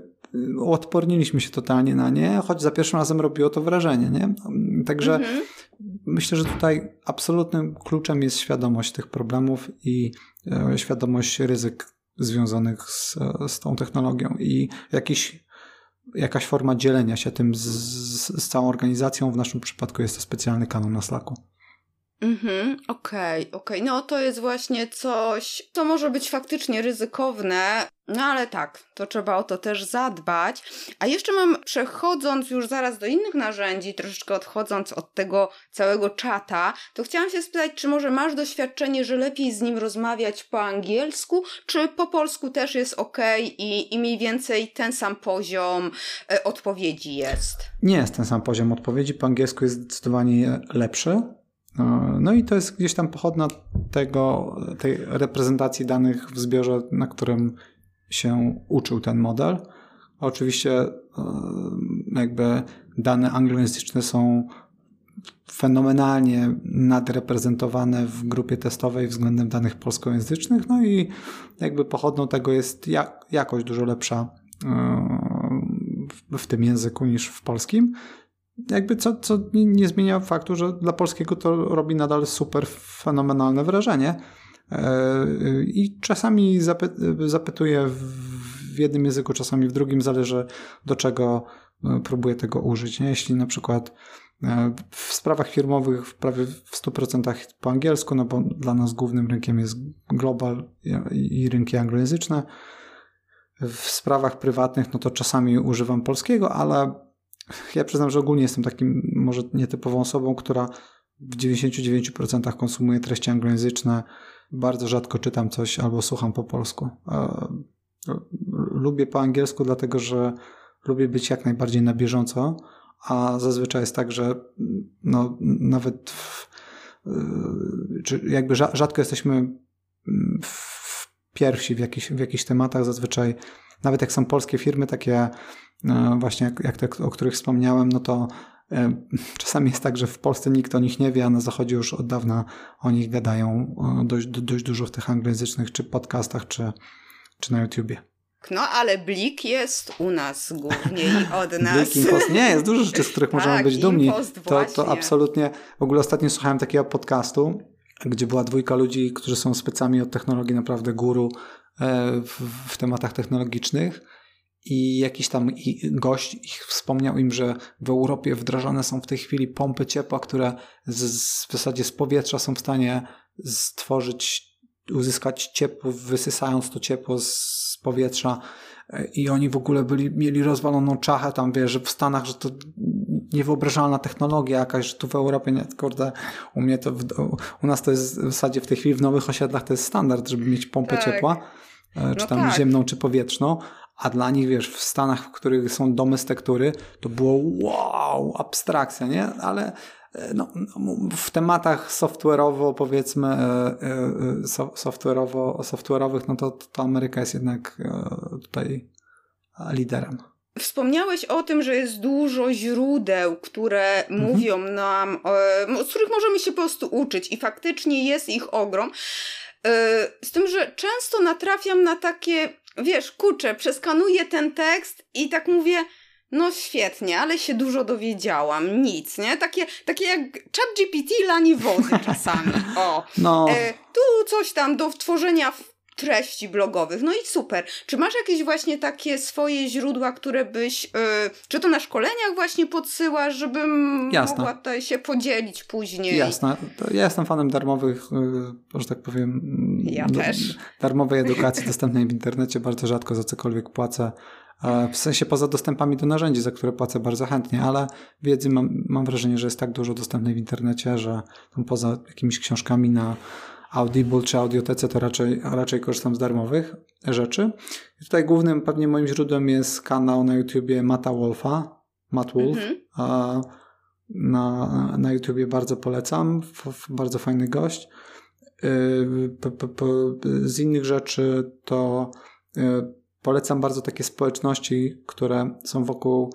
odporniliśmy się totalnie na nie, choć za pierwszym razem robiło to wrażenie, nie? Także mhm. myślę, że tutaj absolutnym kluczem jest świadomość tych problemów i e, świadomość ryzyk związanych z, z tą technologią i jakiś, jakaś forma dzielenia się tym z, z, z całą organizacją. W naszym przypadku jest to specjalny kanał na Slacku. Mhm, okej, okay, okej. Okay. No to jest właśnie coś, co może być faktycznie ryzykowne, no ale tak, to trzeba o to też zadbać. A jeszcze mam, przechodząc już zaraz do innych narzędzi, troszeczkę odchodząc od tego całego czata, to chciałam się spytać, czy może masz doświadczenie, że lepiej z nim rozmawiać po angielsku, czy po polsku też jest ok i, i mniej więcej ten sam poziom e, odpowiedzi jest? Nie jest ten sam poziom odpowiedzi, po angielsku jest zdecydowanie lepszy. No, no i to jest gdzieś tam pochodna tego, tej reprezentacji danych w zbiorze, na którym się uczył ten model. Oczywiście e, jakby dane anglojęzyczne są fenomenalnie nadreprezentowane w grupie testowej względem danych polskojęzycznych, no i jakby pochodną tego jest jak, jakość dużo lepsza e, w tym języku niż w polskim jakby co, co nie zmienia faktu, że dla polskiego to robi nadal super fenomenalne wrażenie. E, I czasami zapy, zapytuję w jednym języku, czasami w drugim, zależy do czego e, próbuję tego użyć. Jeśli na przykład e, w sprawach firmowych prawie w 100% po angielsku, no bo dla nas głównym rynkiem jest global i rynki anglojęzyczne. W sprawach prywatnych, no to czasami używam polskiego, ale ja przyznam, że ogólnie jestem takim może nietypową osobą, która w 99% konsumuje treści anglojęzyczne. Bardzo rzadko czytam coś albo słucham po polsku. Lubię po angielsku, dlatego że lubię być jak najbardziej na bieżąco, a zazwyczaj jest tak, że no, nawet w, czy jakby rzadko jesteśmy w pierwsi w jakichś, w jakichś tematach, zazwyczaj nawet jak są polskie firmy takie właśnie jak, te, o których wspomniałem, no to Czasami jest tak, że w Polsce nikt o nich nie wie, a na Zachodzie już od dawna o nich gadają dość, dość dużo w tych anglojęzycznych czy podcastach, czy, czy na YouTubie. No, ale Blik jest u nas głównie i od nas. Blik, Impost. Nie, jest dużo rzeczy, z których tak, możemy być dumni. To, to absolutnie. W ogóle ostatnio słuchałem takiego podcastu, gdzie była dwójka ludzi, którzy są specami od technologii, naprawdę guru e, w, w tematach technologicznych i jakiś tam gość ich wspomniał im, że w Europie wdrażane są w tej chwili pompy ciepła, które z, w zasadzie z powietrza są w stanie stworzyć, uzyskać ciepło, wysysając to ciepło z powietrza i oni w ogóle byli, mieli rozwaloną czachę tam, wiesz, że w Stanach, że to niewyobrażalna technologia jakaś, że tu w Europie, nie, kurde, u mnie to, w, u nas to jest w zasadzie w tej chwili w nowych osiedlach to jest standard, żeby mieć pompę tak. ciepła, e, czy no tam tak. ziemną, czy powietrzną, a dla nich, wiesz, w Stanach, w których są domy z tektury, to było wow, abstrakcja, nie? Ale e, no, w tematach software'owo, powiedzmy, e, software'owo, software'owych, no to, to Ameryka jest jednak tutaj liderem. Wspomniałeś o tym, że jest dużo źródeł, które mhm. mówią nam, z których możemy się po prostu uczyć i faktycznie jest ich ogrom. Z tym, że często natrafiam na takie wiesz, kurczę, przeskanuję ten tekst i tak mówię, no świetnie, ale się dużo dowiedziałam, nic, nie? Takie, takie jak ChatGPT lani wody czasami, o. No. E, tu coś tam do tworzenia treści blogowych. No i super. Czy masz jakieś właśnie takie swoje źródła, które byś, yy, czy to na szkoleniach właśnie podsyłasz, żebym Jasne. mogła tutaj się podzielić później? Jasne. To ja jestem fanem darmowych, yy, że tak powiem, ja do, też. darmowej edukacji dostępnej w internecie. Bardzo rzadko za cokolwiek płacę. W sensie poza dostępami do narzędzi, za które płacę bardzo chętnie, ale wiedzy mam, mam wrażenie, że jest tak dużo dostępnej w internecie, że poza jakimiś książkami na Audible czy Audiotece, to raczej, raczej korzystam z darmowych rzeczy. I tutaj głównym pewnie moim źródłem jest kanał na YouTubie Mata Wolfa, Matt Wolf. Mhm. A na, na YouTubie bardzo polecam, bardzo fajny gość. Y, z innych rzeczy to y, polecam bardzo takie społeczności, które są wokół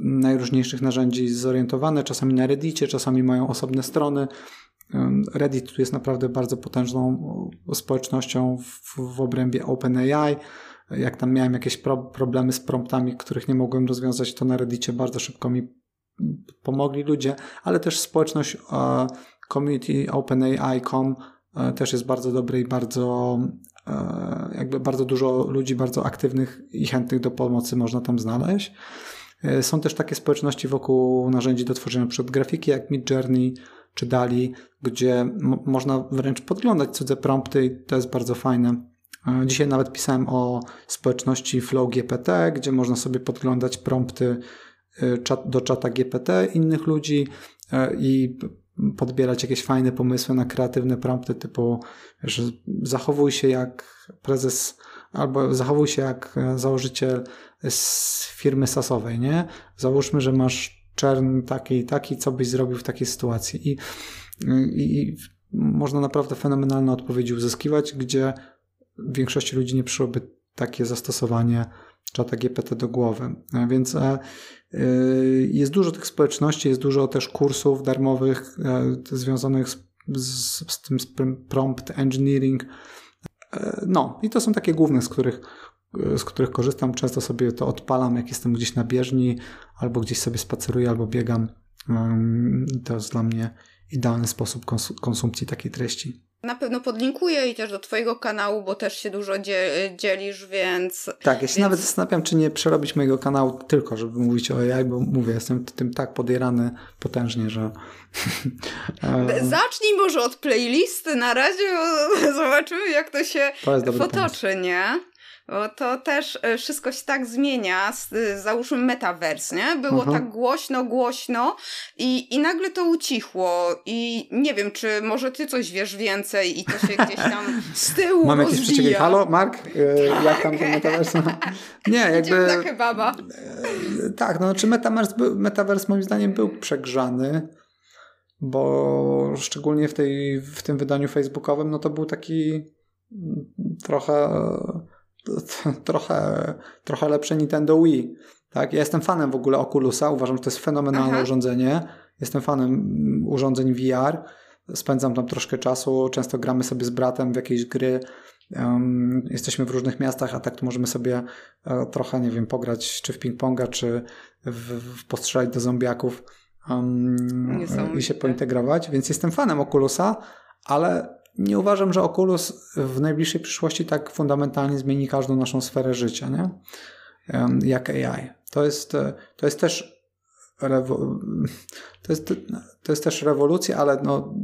najróżniejszych narzędzi zorientowane, czasami na Reddicie, czasami mają osobne strony, Reddit tu jest naprawdę bardzo potężną społecznością w, w obrębie OpenAI. Jak tam miałem jakieś pro, problemy z promptami, których nie mogłem rozwiązać, to na Reddicie bardzo szybko mi pomogli ludzie, ale też społeczność uh, community OpenAI.com uh, też jest bardzo dobry i bardzo jakby bardzo dużo ludzi bardzo aktywnych i chętnych do pomocy można tam znaleźć. Są też takie społeczności wokół narzędzi do tworzenia przed grafiki jak Midjourney, czy Dali, gdzie można wręcz podglądać cudze prompty i to jest bardzo fajne. E, dzisiaj nawet pisałem o społeczności Flow GPT, gdzie można sobie podglądać prompty e, do czata GPT innych ludzi e, i podbierać jakieś fajne pomysły na kreatywne prompty typu że zachowuj się jak prezes albo zachowuj się jak założyciel z firmy sasowej, nie? Załóżmy, że masz czern taki i taki, co byś zrobił w takiej sytuacji. I, i, i można naprawdę fenomenalne odpowiedzi uzyskiwać, gdzie większości ludzi nie przyszłoby takie zastosowanie czata GPT do głowy. Więc e, e, jest dużo tych społeczności, jest dużo też kursów darmowych e, związanych z, z, z tym prompt engineering. No, i to są takie główne, z których, z których korzystam. Często sobie to odpalam, jak jestem gdzieś na bieżni, albo gdzieś sobie spaceruję, albo biegam. To jest dla mnie idealny sposób konsumpcji takiej treści. Na pewno podlinkuję i też do Twojego kanału, bo też się dużo dzielisz, więc. Tak, ja się więc... nawet zastanawiam, czy nie przerobić mojego kanału tylko, żeby mówić o AI, bo mówię, jestem tym tak podierany potężnie, że. Zacznij może od playlisty na razie, zobaczymy, jak to się to potoczy, pomysł. nie? Bo to też e, wszystko się tak zmienia. E, załóżmy metavers, nie? Było mhm. tak głośno, głośno i, i nagle to ucichło. I nie wiem, czy może ty coś wiesz więcej i to się gdzieś tam z tyłu Mam jakieś przecieki. Halo, Mark? Tak. Jak tam ten metavers? Nie, jakby... Baba. Tak, no czy znaczy metavers, metavers moim zdaniem był przegrzany bo szczególnie w, tej, w tym wydaniu facebookowym, no to był taki trochę trochę, trochę lepsze Nintendo Wii. Tak? Ja jestem fanem w ogóle Oculusa, uważam, że to jest fenomenalne Aha. urządzenie. Jestem fanem urządzeń VR. Spędzam tam troszkę czasu, często gramy sobie z bratem w jakieś gry. Um, jesteśmy w różnych miastach, a tak to możemy sobie uh, trochę, nie wiem, pograć czy w ping-ponga, czy w, w postrzelać do zombiaków um, i się pointegrować, więc jestem fanem Oculusa, ale nie uważam, że Oculus w najbliższej przyszłości tak fundamentalnie zmieni każdą naszą sferę życia, nie? Jak AI. To jest, to jest też to jest, to jest też rewolucja, ale no,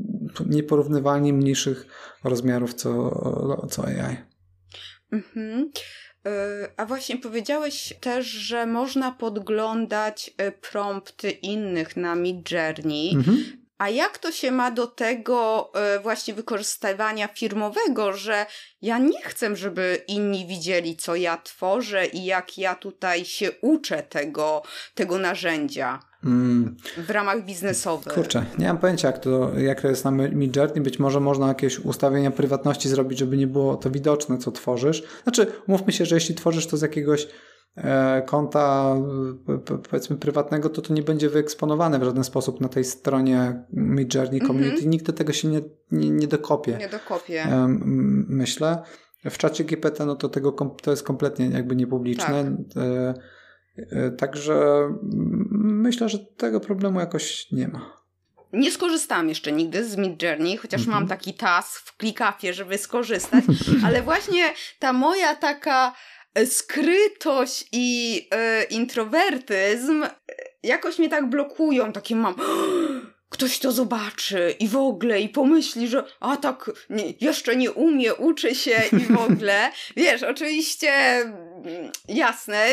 nieporównywalnie mniejszych rozmiarów co, co AI. Mhm. E, a właśnie powiedziałeś też, że można podglądać e, prompty innych na Midjourney. Mhm. A jak to się ma do tego e, właśnie wykorzystywania firmowego, że ja nie chcę, żeby inni widzieli, co ja tworzę i jak ja tutaj się uczę tego, tego narzędzia? Mm. W ramach biznesowych. Kurczę, nie mam pojęcia, jak to, jak to jest na Midjourney. Być może można jakieś ustawienia prywatności zrobić, żeby nie było to widoczne, co tworzysz. Znaczy, umówmy się, że jeśli tworzysz to z jakiegoś konta powiedzmy prywatnego, to to nie będzie wyeksponowane w żaden sposób na tej stronie Midjourney Community. Mm -hmm. Nikt do tego się nie, nie, nie dokopie. Nie dokopie. E, myślę. W czacie GPT no to tego to jest kompletnie jakby niepubliczne. Tak. E, E, także myślę, że tego problemu jakoś nie ma. Nie skorzystałam jeszcze nigdy z Midjourney, chociaż -hmm. mam taki task w klikafie, żeby skorzystać, ale właśnie ta moja taka e, skrytość i y, introwertyzm jakoś mnie tak blokują, takie mam ktoś to zobaczy i w ogóle i pomyśli, że a tak nie, jeszcze nie umie, uczy się i w ogóle. Wiesz, oczywiście mm, jasne,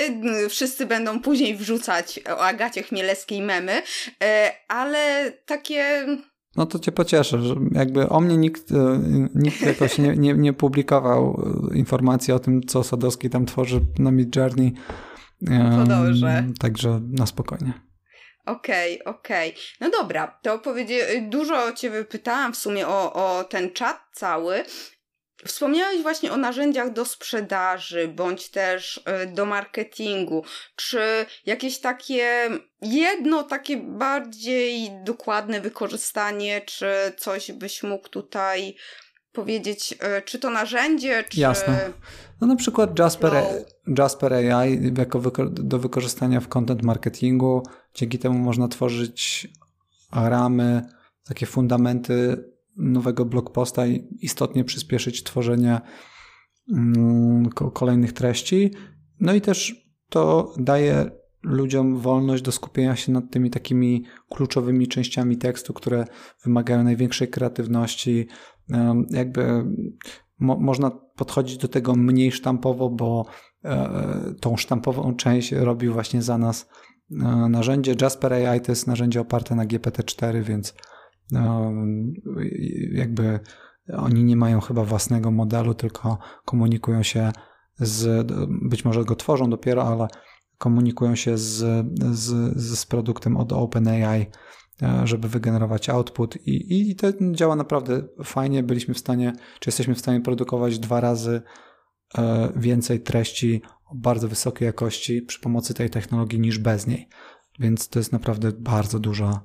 wszyscy będą później wrzucać o Agacie Chmielewskiej memy, e, ale takie... No to cię pocieszę, że jakby o mnie nikt, e, nikt jakoś nie, nie, nie publikował e, informacji o tym, co Sadowski tam tworzy na Mid Journey. To dobrze. Także na spokojnie. Okej, okay, okej. Okay. No dobra, to powiedzie... dużo cię wypytałam w sumie o, o ten czat cały. Wspomniałeś właśnie o narzędziach do sprzedaży, bądź też y, do marketingu. Czy jakieś takie jedno takie bardziej dokładne wykorzystanie, czy coś byś mógł tutaj powiedzieć, y, czy to narzędzie, czy... Jasne. No na przykład Jasper, Jasper AI jako wyko do wykorzystania w content marketingu. Dzięki temu można tworzyć ramy, takie fundamenty nowego blog posta i istotnie przyspieszyć tworzenie mm, kolejnych treści. No i też to daje ludziom wolność do skupienia się nad tymi takimi kluczowymi częściami tekstu, które wymagają największej kreatywności. Jakby mo można podchodzić do tego mniej sztampowo, bo e, tą sztampową część robi właśnie za nas e, narzędzie. Jasper AI to jest narzędzie oparte na GPT-4, więc jakby oni nie mają chyba własnego modelu, tylko komunikują się z, być może go tworzą dopiero, ale komunikują się z, z, z produktem od OpenAI E, żeby wygenerować output i, i to działa naprawdę fajnie. Byliśmy w stanie, czy jesteśmy w stanie produkować dwa razy e, więcej treści o bardzo wysokiej jakości przy pomocy tej technologii niż bez niej. Więc to jest naprawdę bardzo duża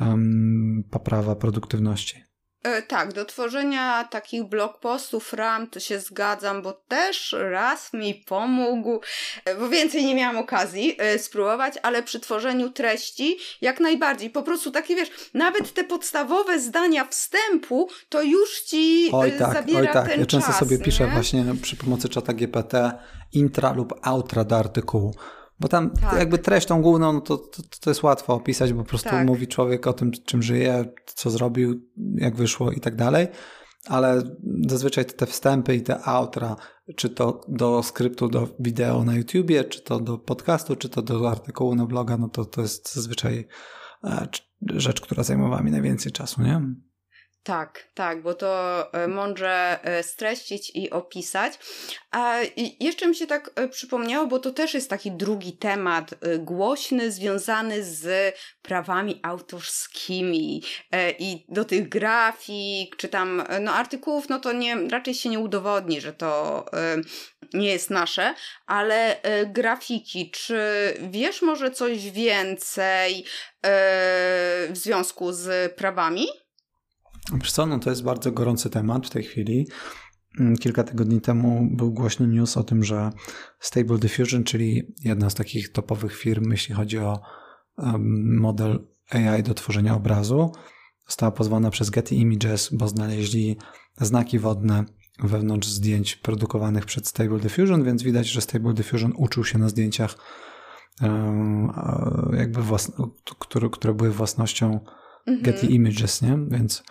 um, poprawa produktywności. E, tak, do tworzenia takich blog postów RAM to się zgadzam, bo też raz mi pomógł, e, bo więcej nie miałam okazji e, spróbować, ale przy tworzeniu treści jak najbardziej. Po prostu takie wiesz, nawet te podstawowe zdania wstępu to już ci oj, tak, zabiera oj, tak. ten Ja często czas, sobie nie? piszę właśnie przy pomocy czata GPT intra lub outra do artykułu. Bo tam tak. jakby treścią główną no to, to, to, jest łatwo opisać, bo po prostu tak. mówi człowiek o tym, czym żyje, co zrobił, jak wyszło i tak dalej. ale zazwyczaj te wstępy i te outra, czy to do skryptu do wideo na YouTubie, czy to do podcastu, czy to do artykułu na bloga, no to to jest zazwyczaj e, rzecz, która zajmowała mi najwięcej czasu, nie? Tak, tak, bo to e, mądrze e, streścić i opisać. A jeszcze mi się tak e, przypomniało, bo to też jest taki drugi temat głośny, związany z prawami autorskimi i do tych grafik, czy tam no, artykułów, no to nie, raczej się nie udowodni, że to nie jest nasze, ale grafiki, czy wiesz może coś więcej w związku z prawami? Wiesz co, no to jest bardzo gorący temat w tej chwili. Mm, kilka tygodni temu był głośny news o tym, że Stable Diffusion, czyli jedna z takich topowych firm, jeśli chodzi o model AI do tworzenia obrazu, została pozwana przez Getty Images, bo znaleźli znaki wodne wewnątrz zdjęć produkowanych przez Stable Diffusion, więc widać, że Stable Diffusion uczył się na zdjęciach, jakby które, które były własnością mhm. Getty Images, nie? Więc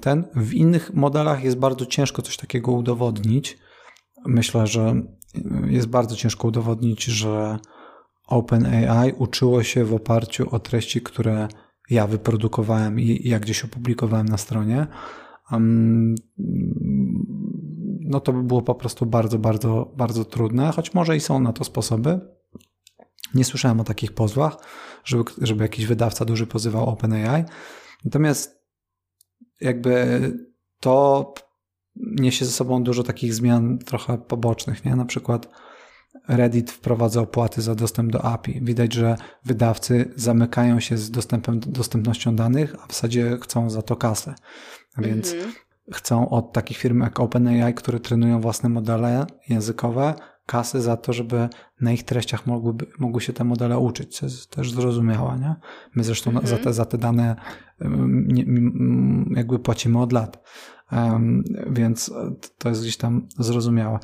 ten. W innych modelach jest bardzo ciężko coś takiego udowodnić. Myślę, że jest bardzo ciężko udowodnić, że OpenAI uczyło się w oparciu o treści, które ja wyprodukowałem i ja gdzieś opublikowałem na stronie. no to by było po prostu bardzo, bardzo, bardzo trudne, choć może i są na to sposoby. Nie słyszałem o takich pozwach, żeby, żeby jakiś wydawca duży pozywał OpenAI. Natomiast jakby to niesie ze sobą dużo takich zmian trochę pobocznych, nie? Na przykład Reddit wprowadza opłaty za dostęp do API. Widać, że wydawcy zamykają się z dostępem, dostępnością danych, a w zasadzie chcą za to kasę. Więc mm -hmm. chcą od takich firm jak OpenAI, które trenują własne modele językowe, kasy za to, żeby na ich treściach mogłyby, mogły się te modele uczyć, co jest też zrozumiałe. Nie? My zresztą mm -hmm. za, te, za te dane jakby płacimy od lat, um, więc to jest gdzieś tam zrozumiałe.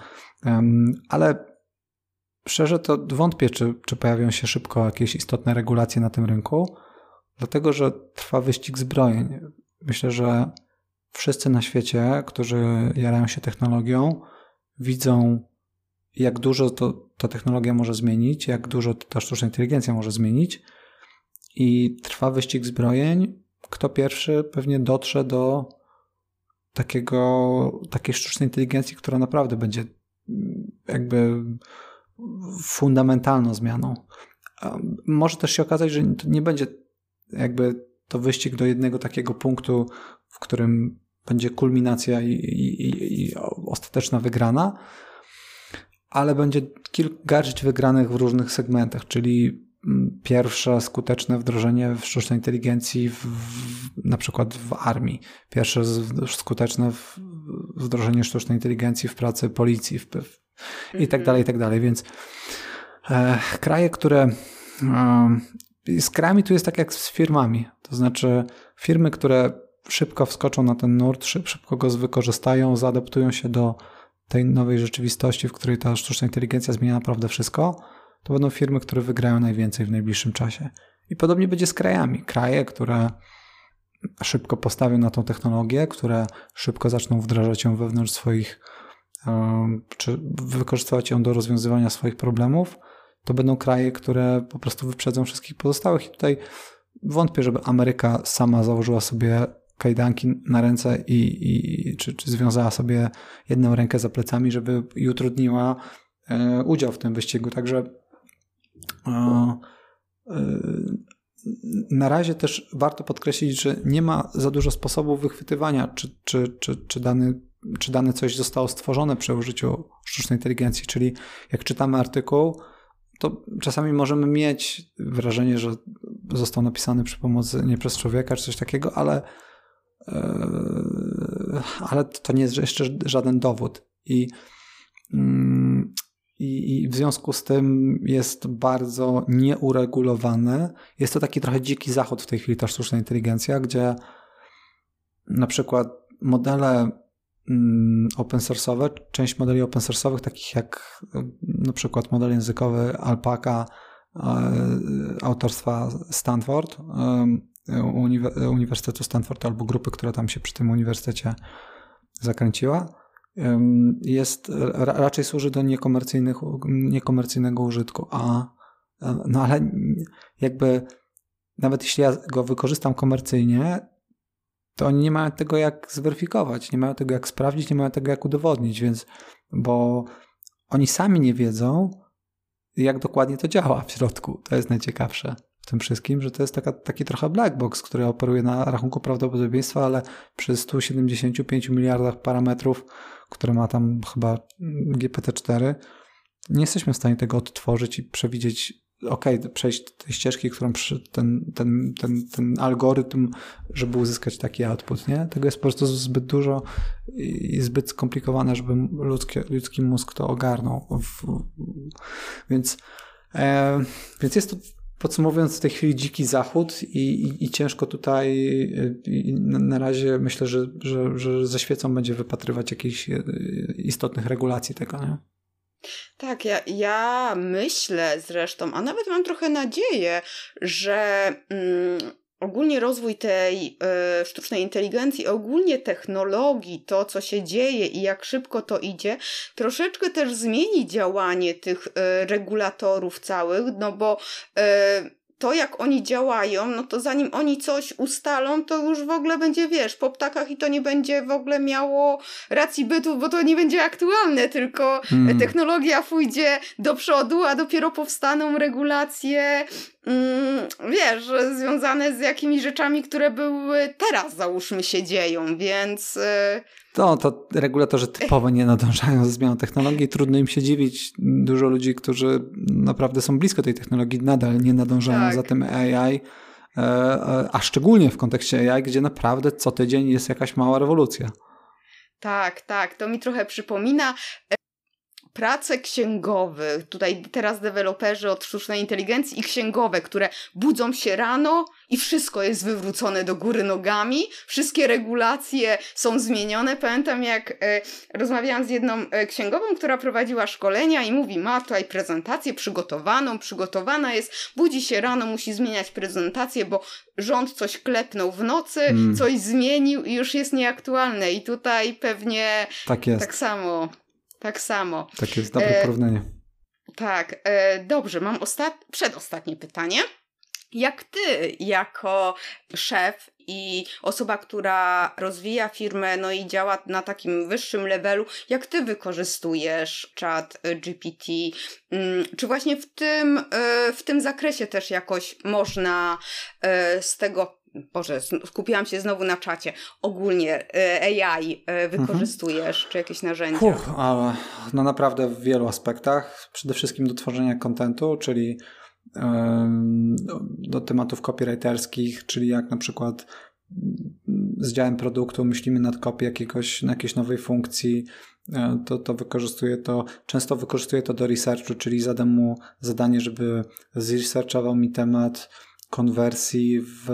Um, ale szczerze to wątpię, czy, czy pojawią się szybko jakieś istotne regulacje na tym rynku, dlatego że trwa wyścig zbrojeń. Myślę, że wszyscy na świecie, którzy jarają się technologią, widzą jak dużo to, ta technologia może zmienić, jak dużo ta sztuczna inteligencja może zmienić. I trwa wyścig zbrojeń. Kto pierwszy pewnie dotrze do takiego, takiej sztucznej inteligencji, która naprawdę będzie mm, jakby fundamentalną zmianą. Może też się okazać, że nie będzie jakby to wyścig do jednego takiego punktu, w którym będzie kulminacja i, i, i ostateczna wygrana, ale będzie kilka wygranych w różnych segmentach, czyli mm, pierwsze skuteczne wdrożenie sztucznej inteligencji w, w, na przykład w armii, pierwsze skuteczne wdrożenie sztucznej inteligencji w pracy policji w, w, i tak dalej, i tak dalej, więc e, kraje, które e, z krajami tu jest tak jak z firmami, to znaczy firmy, które szybko wskoczą na ten nurt, szybko go wykorzystają, zaadaptują się do tej nowej rzeczywistości, w której ta sztuczna inteligencja zmienia naprawdę wszystko, to będą firmy, które wygrają najwięcej w najbliższym czasie. I podobnie będzie z krajami. Kraje, które szybko postawią na tą technologię, które szybko zaczną wdrażać ją wewnątrz swoich, czy wykorzystywać ją do rozwiązywania swoich problemów, to będą kraje, które po prostu wyprzedzą wszystkich pozostałych. I tutaj wątpię, żeby Ameryka sama założyła sobie kajdanki na ręce i, i czy, czy związała sobie jedną rękę za plecami, żeby i utrudniła e, udział w tym wyścigu. Także e, e, na razie też warto podkreślić, że nie ma za dużo sposobów wychwytywania, czy, czy, czy, czy, dany, czy dane coś zostało stworzone przy użyciu sztucznej inteligencji. Czyli jak czytamy artykuł, to czasami możemy mieć wrażenie, że został napisany przy pomocy nie przez człowieka czy coś takiego, ale ale to nie jest jeszcze żaden dowód. I, mm, i, I, w związku z tym jest bardzo nieuregulowane. Jest to taki trochę dziki zachód w tej chwili, ta sztuczna inteligencja, gdzie na przykład modele mm, open source'owe, część modeli open source'owych, takich jak na przykład model językowy Alpaca e, autorstwa Stanford, Uniwersytetu Stanford albo grupy, która tam się przy tym uniwersytecie zakręciła, jest, raczej służy do niekomercyjnych, niekomercyjnego użytku, a no ale jakby nawet jeśli ja go wykorzystam komercyjnie, to oni nie mają tego jak zweryfikować, nie mają tego jak sprawdzić, nie mają tego jak udowodnić, więc bo oni sami nie wiedzą, jak dokładnie to działa w środku. To jest najciekawsze w tym wszystkim, że to jest taka, taki trochę black box, który operuje na rachunku prawdopodobieństwa, ale przy 175 miliardach parametrów, które ma tam chyba GPT-4, nie jesteśmy w stanie tego odtworzyć i przewidzieć ok, przejść tej ścieżki, którą ten, ten, ten, ten algorytm, żeby uzyskać taki output, nie? Tego jest po prostu zbyt dużo i zbyt skomplikowane, żeby ludzki, ludzki mózg to ogarnął. Więc, e, więc jest to podsumowując w tej chwili dziki zachód i, i, i ciężko tutaj i na razie myślę, że, że, że ze świecą będzie wypatrywać jakichś e, istotnych regulacji tego, nie? Tak, ja, ja myślę zresztą, a nawet mam trochę nadzieję, że mm, ogólnie rozwój tej y, sztucznej inteligencji, ogólnie technologii, to co się dzieje i jak szybko to idzie, troszeczkę też zmieni działanie tych y, regulatorów całych, no bo y, to, jak oni działają, no to zanim oni coś ustalą, to już w ogóle będzie, wiesz, po ptakach i to nie będzie w ogóle miało racji bytu, bo to nie będzie aktualne, tylko hmm. technologia pójdzie do przodu, a dopiero powstaną regulacje, mm, wiesz, związane z jakimiś rzeczami, które były teraz, załóżmy, się dzieją, więc... To, to regulatorzy typowo nie nadążają ze zmianą technologii. Trudno im się dziwić. Dużo ludzi, którzy naprawdę są blisko tej technologii, nadal nie nadążają tak. za tym AI. E, e, a szczególnie w kontekście AI, gdzie naprawdę co tydzień jest jakaś mała rewolucja. Tak, tak. To mi trochę przypomina prace księgowych, tutaj teraz deweloperzy od sztucznej inteligencji i księgowe, które budzą się rano i wszystko jest wywrócone do góry nogami, wszystkie regulacje są zmienione. Pamiętam jak e, rozmawiałam z jedną e, księgową, która prowadziła szkolenia i mówi, ma tutaj prezentację przygotowaną, przygotowana jest, budzi się rano, musi zmieniać prezentację, bo rząd coś klepnął w nocy, hmm. coś zmienił i już jest nieaktualne i tutaj pewnie tak, tak samo. Tak samo. Takie jest dobre e, porównanie. Tak, e, dobrze, mam ostat... przedostatnie pytanie. Jak ty, jako szef i osoba, która rozwija firmę, no i działa na takim wyższym levelu, jak ty wykorzystujesz chat GPT? Mm, czy właśnie w tym, e, w tym zakresie też jakoś można e, z tego Boże, skupiłam się znowu na czacie. Ogólnie e, AI e, wykorzystujesz, mhm. czy jakieś narzędzia? Puch, ale no naprawdę w wielu aspektach. Przede wszystkim do tworzenia kontentu, czyli do, tematów copywriterskich, czyli jak na przykład z działem produktu myślimy nad kopią jakiegoś, na jakiejś nowej funkcji, e, to, to wykorzystuję to, często wykorzystuję to do researchu, czyli zadam mu zadanie, żeby zresearchował mi temat, konwersji w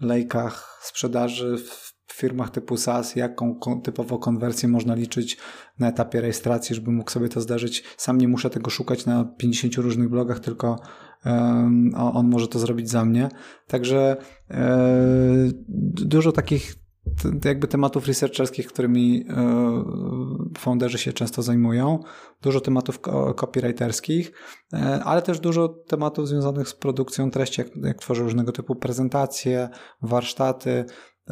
lejkach sprzedaży w firmach typu SaaS, jaką typowo konwersję można liczyć na etapie rejestracji, żeby mógł sobie to zdarzyć. Sam nie muszę tego szukać na 50 różnych blogach, tylko on może to zrobić za mnie. Także um, dużo takich jakby tematów researcherskich, którymi e, founderzy się często zajmują, dużo tematów copywriterskich, e, ale też dużo tematów związanych z produkcją treści, jak, jak tworzę różnego typu prezentacje, warsztaty,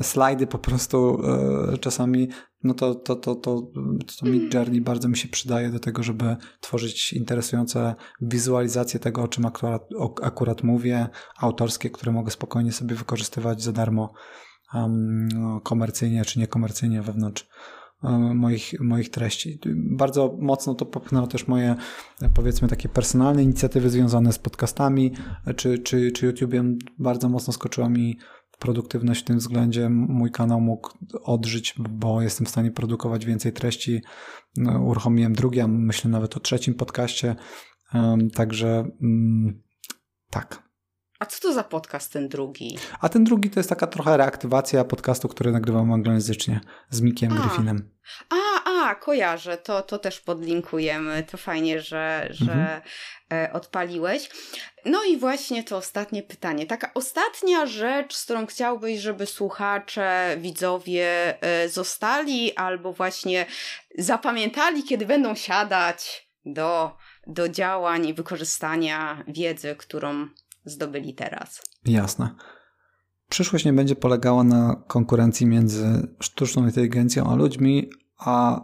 slajdy po prostu e, czasami, no to, to, to, to, to Mid Journey bardzo mi się przydaje do tego, żeby tworzyć interesujące wizualizacje tego, o czym akurat, akurat mówię, autorskie, które mogę spokojnie sobie wykorzystywać za darmo komercyjnie czy niekomercyjnie wewnątrz um, moich, moich treści. Bardzo mocno to popchnęło też moje, powiedzmy, takie personalne inicjatywy związane z podcastami czy, czy, czy YouTube'em. Bardzo mocno skoczyła mi produktywność w tym względzie. Mój kanał mógł odżyć, bo jestem w stanie produkować więcej treści. No, uruchomiłem drugi, a myślę nawet o trzecim podcaście. Także um, tak, a co to za podcast ten drugi? A ten drugi to jest taka trochę reaktywacja podcastu, który nagrywam anglojęzycznie z Mikiem a. Griffinem. A, A, kojarzę, to, to też podlinkujemy. To fajnie, że, że mhm. E, odpaliłeś. No i właśnie to ostatnie pytanie. Taka ostatnia rzecz, z którą chciałbyś, żeby słuchacze, widzowie e, zostali albo właśnie zapamiętali, kiedy będą siadać do, do działań i wykorzystania wiedzy, którą zdobyli teraz. Jasne. Przyszłość nie będzie polegała na konkurencji między sztuczną inteligencją a ludźmi, a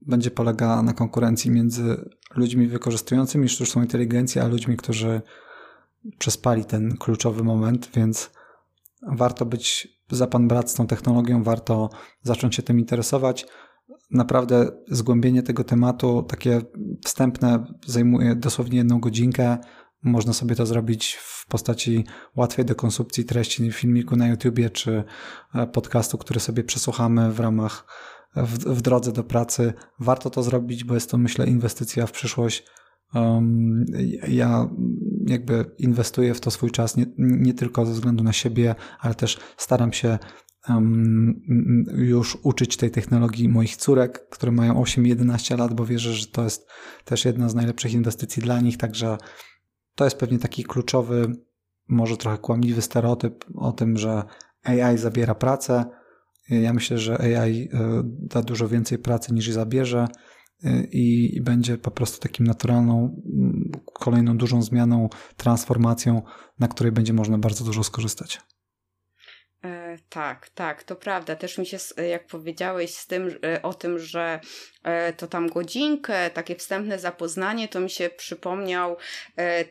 będzie polegała na konkurencji między ludźmi wykorzystującymi sztuczną inteligencję, a ludźmi, którzy przespali ten kluczowy moment, więc warto być za pan brat z tą technologią, warto zacząć się tym interesować. Naprawdę zgłębienie tego tematu, takie wstępne, zajmuje dosłownie jedną godzinkę. Można sobie to zrobić w postaci łatwej do konsumpcji treści filmiku na YouTubie czy e, podcastu, który sobie przesłuchamy w ramach w, w drodze do pracy. Warto to zrobić, bo jest to, myślę, inwestycja w przyszłość. Um, ja jakby inwestuję w to swój czas nie, nie tylko ze względu na siebie, ale też staram się um, już uczyć tej technologii moich córek, które mają 8-11 lat, bo wierzę, że to jest też jedna z najlepszych inwestycji dla nich. Także to jest pewnie taki kluczowy, może trochę kłamliwy stereotyp o tym, że AI zabiera pracę. Ja myślę, że AI e, da dużo więcej pracy niż zabierze e, i, i będzie po prostu takim naturalną, kolejną dużą zmianą, transformacją, na której będzie można bardzo dużo skorzystać. E, tak, tak, to prawda. Też mi się, jak powiedziałeś z tym, o tym, że to tam godzinkę, takie wstępne zapoznanie, to mi się przypomniał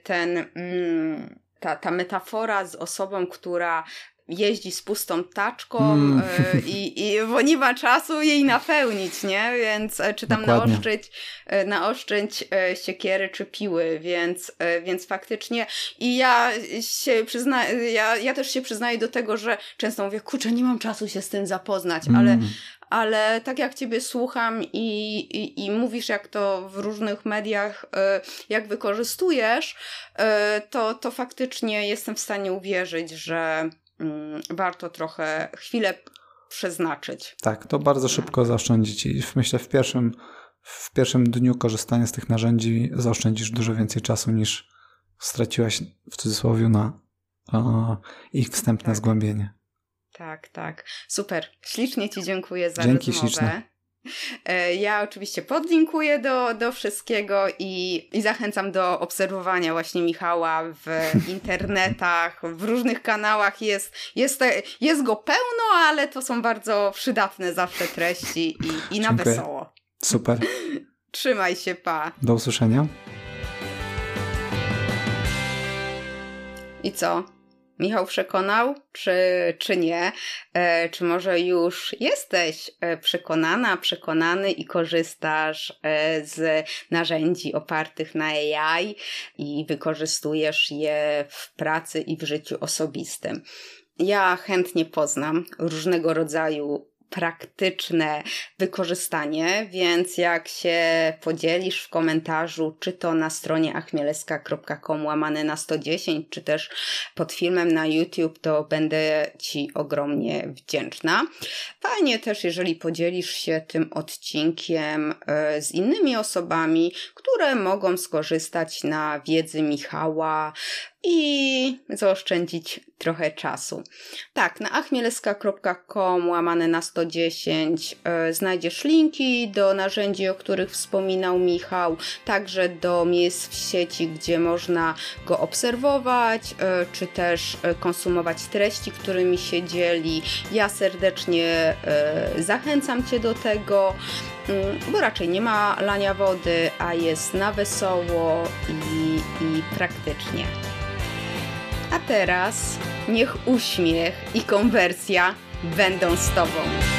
ten, mm, ta, ta metafora z osobą, która jeździ z pustą taczką mm. E, i, i bo nie ma czasu jej napełnić, nie? Więc e, czy tam naoszczędź, e, naoszczędź siekiery czy piły, więc, więc faktycznie i ja się przyznaję, ja, ja też się przyznaję do tego, że często mówię, kurczę, nie mam czasu się z tym zapoznać, mm. ale ale tak jak Ciebie słucham i, i, i, mówisz, jak to w różnych mediach, jak wykorzystujesz, to, to faktycznie jestem w stanie uwierzyć, że, warto trochę chwilę przeznaczyć. Tak, to bardzo szybko zaoszczędzić i myślę w pierwszym, w pierwszym dniu korzystania z tych narzędzi zaoszczędzisz dużo więcej czasu niż straciłaś w cudzysłowie na ich wstępne tak. zgłębienie. Tak, tak. Super. Ślicznie Ci dziękuję za Dzięki rozmowę. Śliczne. E, ja oczywiście podlinkuję do, do wszystkiego i, i zachęcam do obserwowania właśnie Michała w internetach, w różnych kanałach. Jest, jest, jest go pełno, ale to są bardzo przydatne zawsze treści i, i na Dziękuję. wesoło. Super. Trzymaj się, pa. Do usłyszenia. I co? Michał przekonał, czy, czy nie? E, czy może już jesteś e, przekonana, przekonany i korzystasz e, z narzędzi opartych na AI i wykorzystujesz je w pracy i w życiu osobistym? Ja chętnie poznam różnego rodzaju praktyczne wykorzystanie, więc jak się podzielisz w komentarzu, czy to na stronie achmieleska.com łamane na 110, czy też pod filmem na YouTube, to będę Ci ogromnie wdzięczna. Fajnie też, jeżeli podzielisz się tym odcinkiem e, z innymi osobami, które mogą skorzystać na wiedzy Michała, i zaoszczędzić trochę czasu. Tak, na achmieleska.com łamane na 110 e, znajdziesz linki do narzędzi, o których wspominał Michał, także do miejsc w sieci, gdzie można go obserwować, e, czy też e, konsumować treści, którymi się dzieli. Ja serdecznie zachęcam Cię do tego, mm, bo raczej nie ma lania wody, a jest na wesoło i, i praktycznie. A teraz niech uśmiech i konwersja będą z Tobą.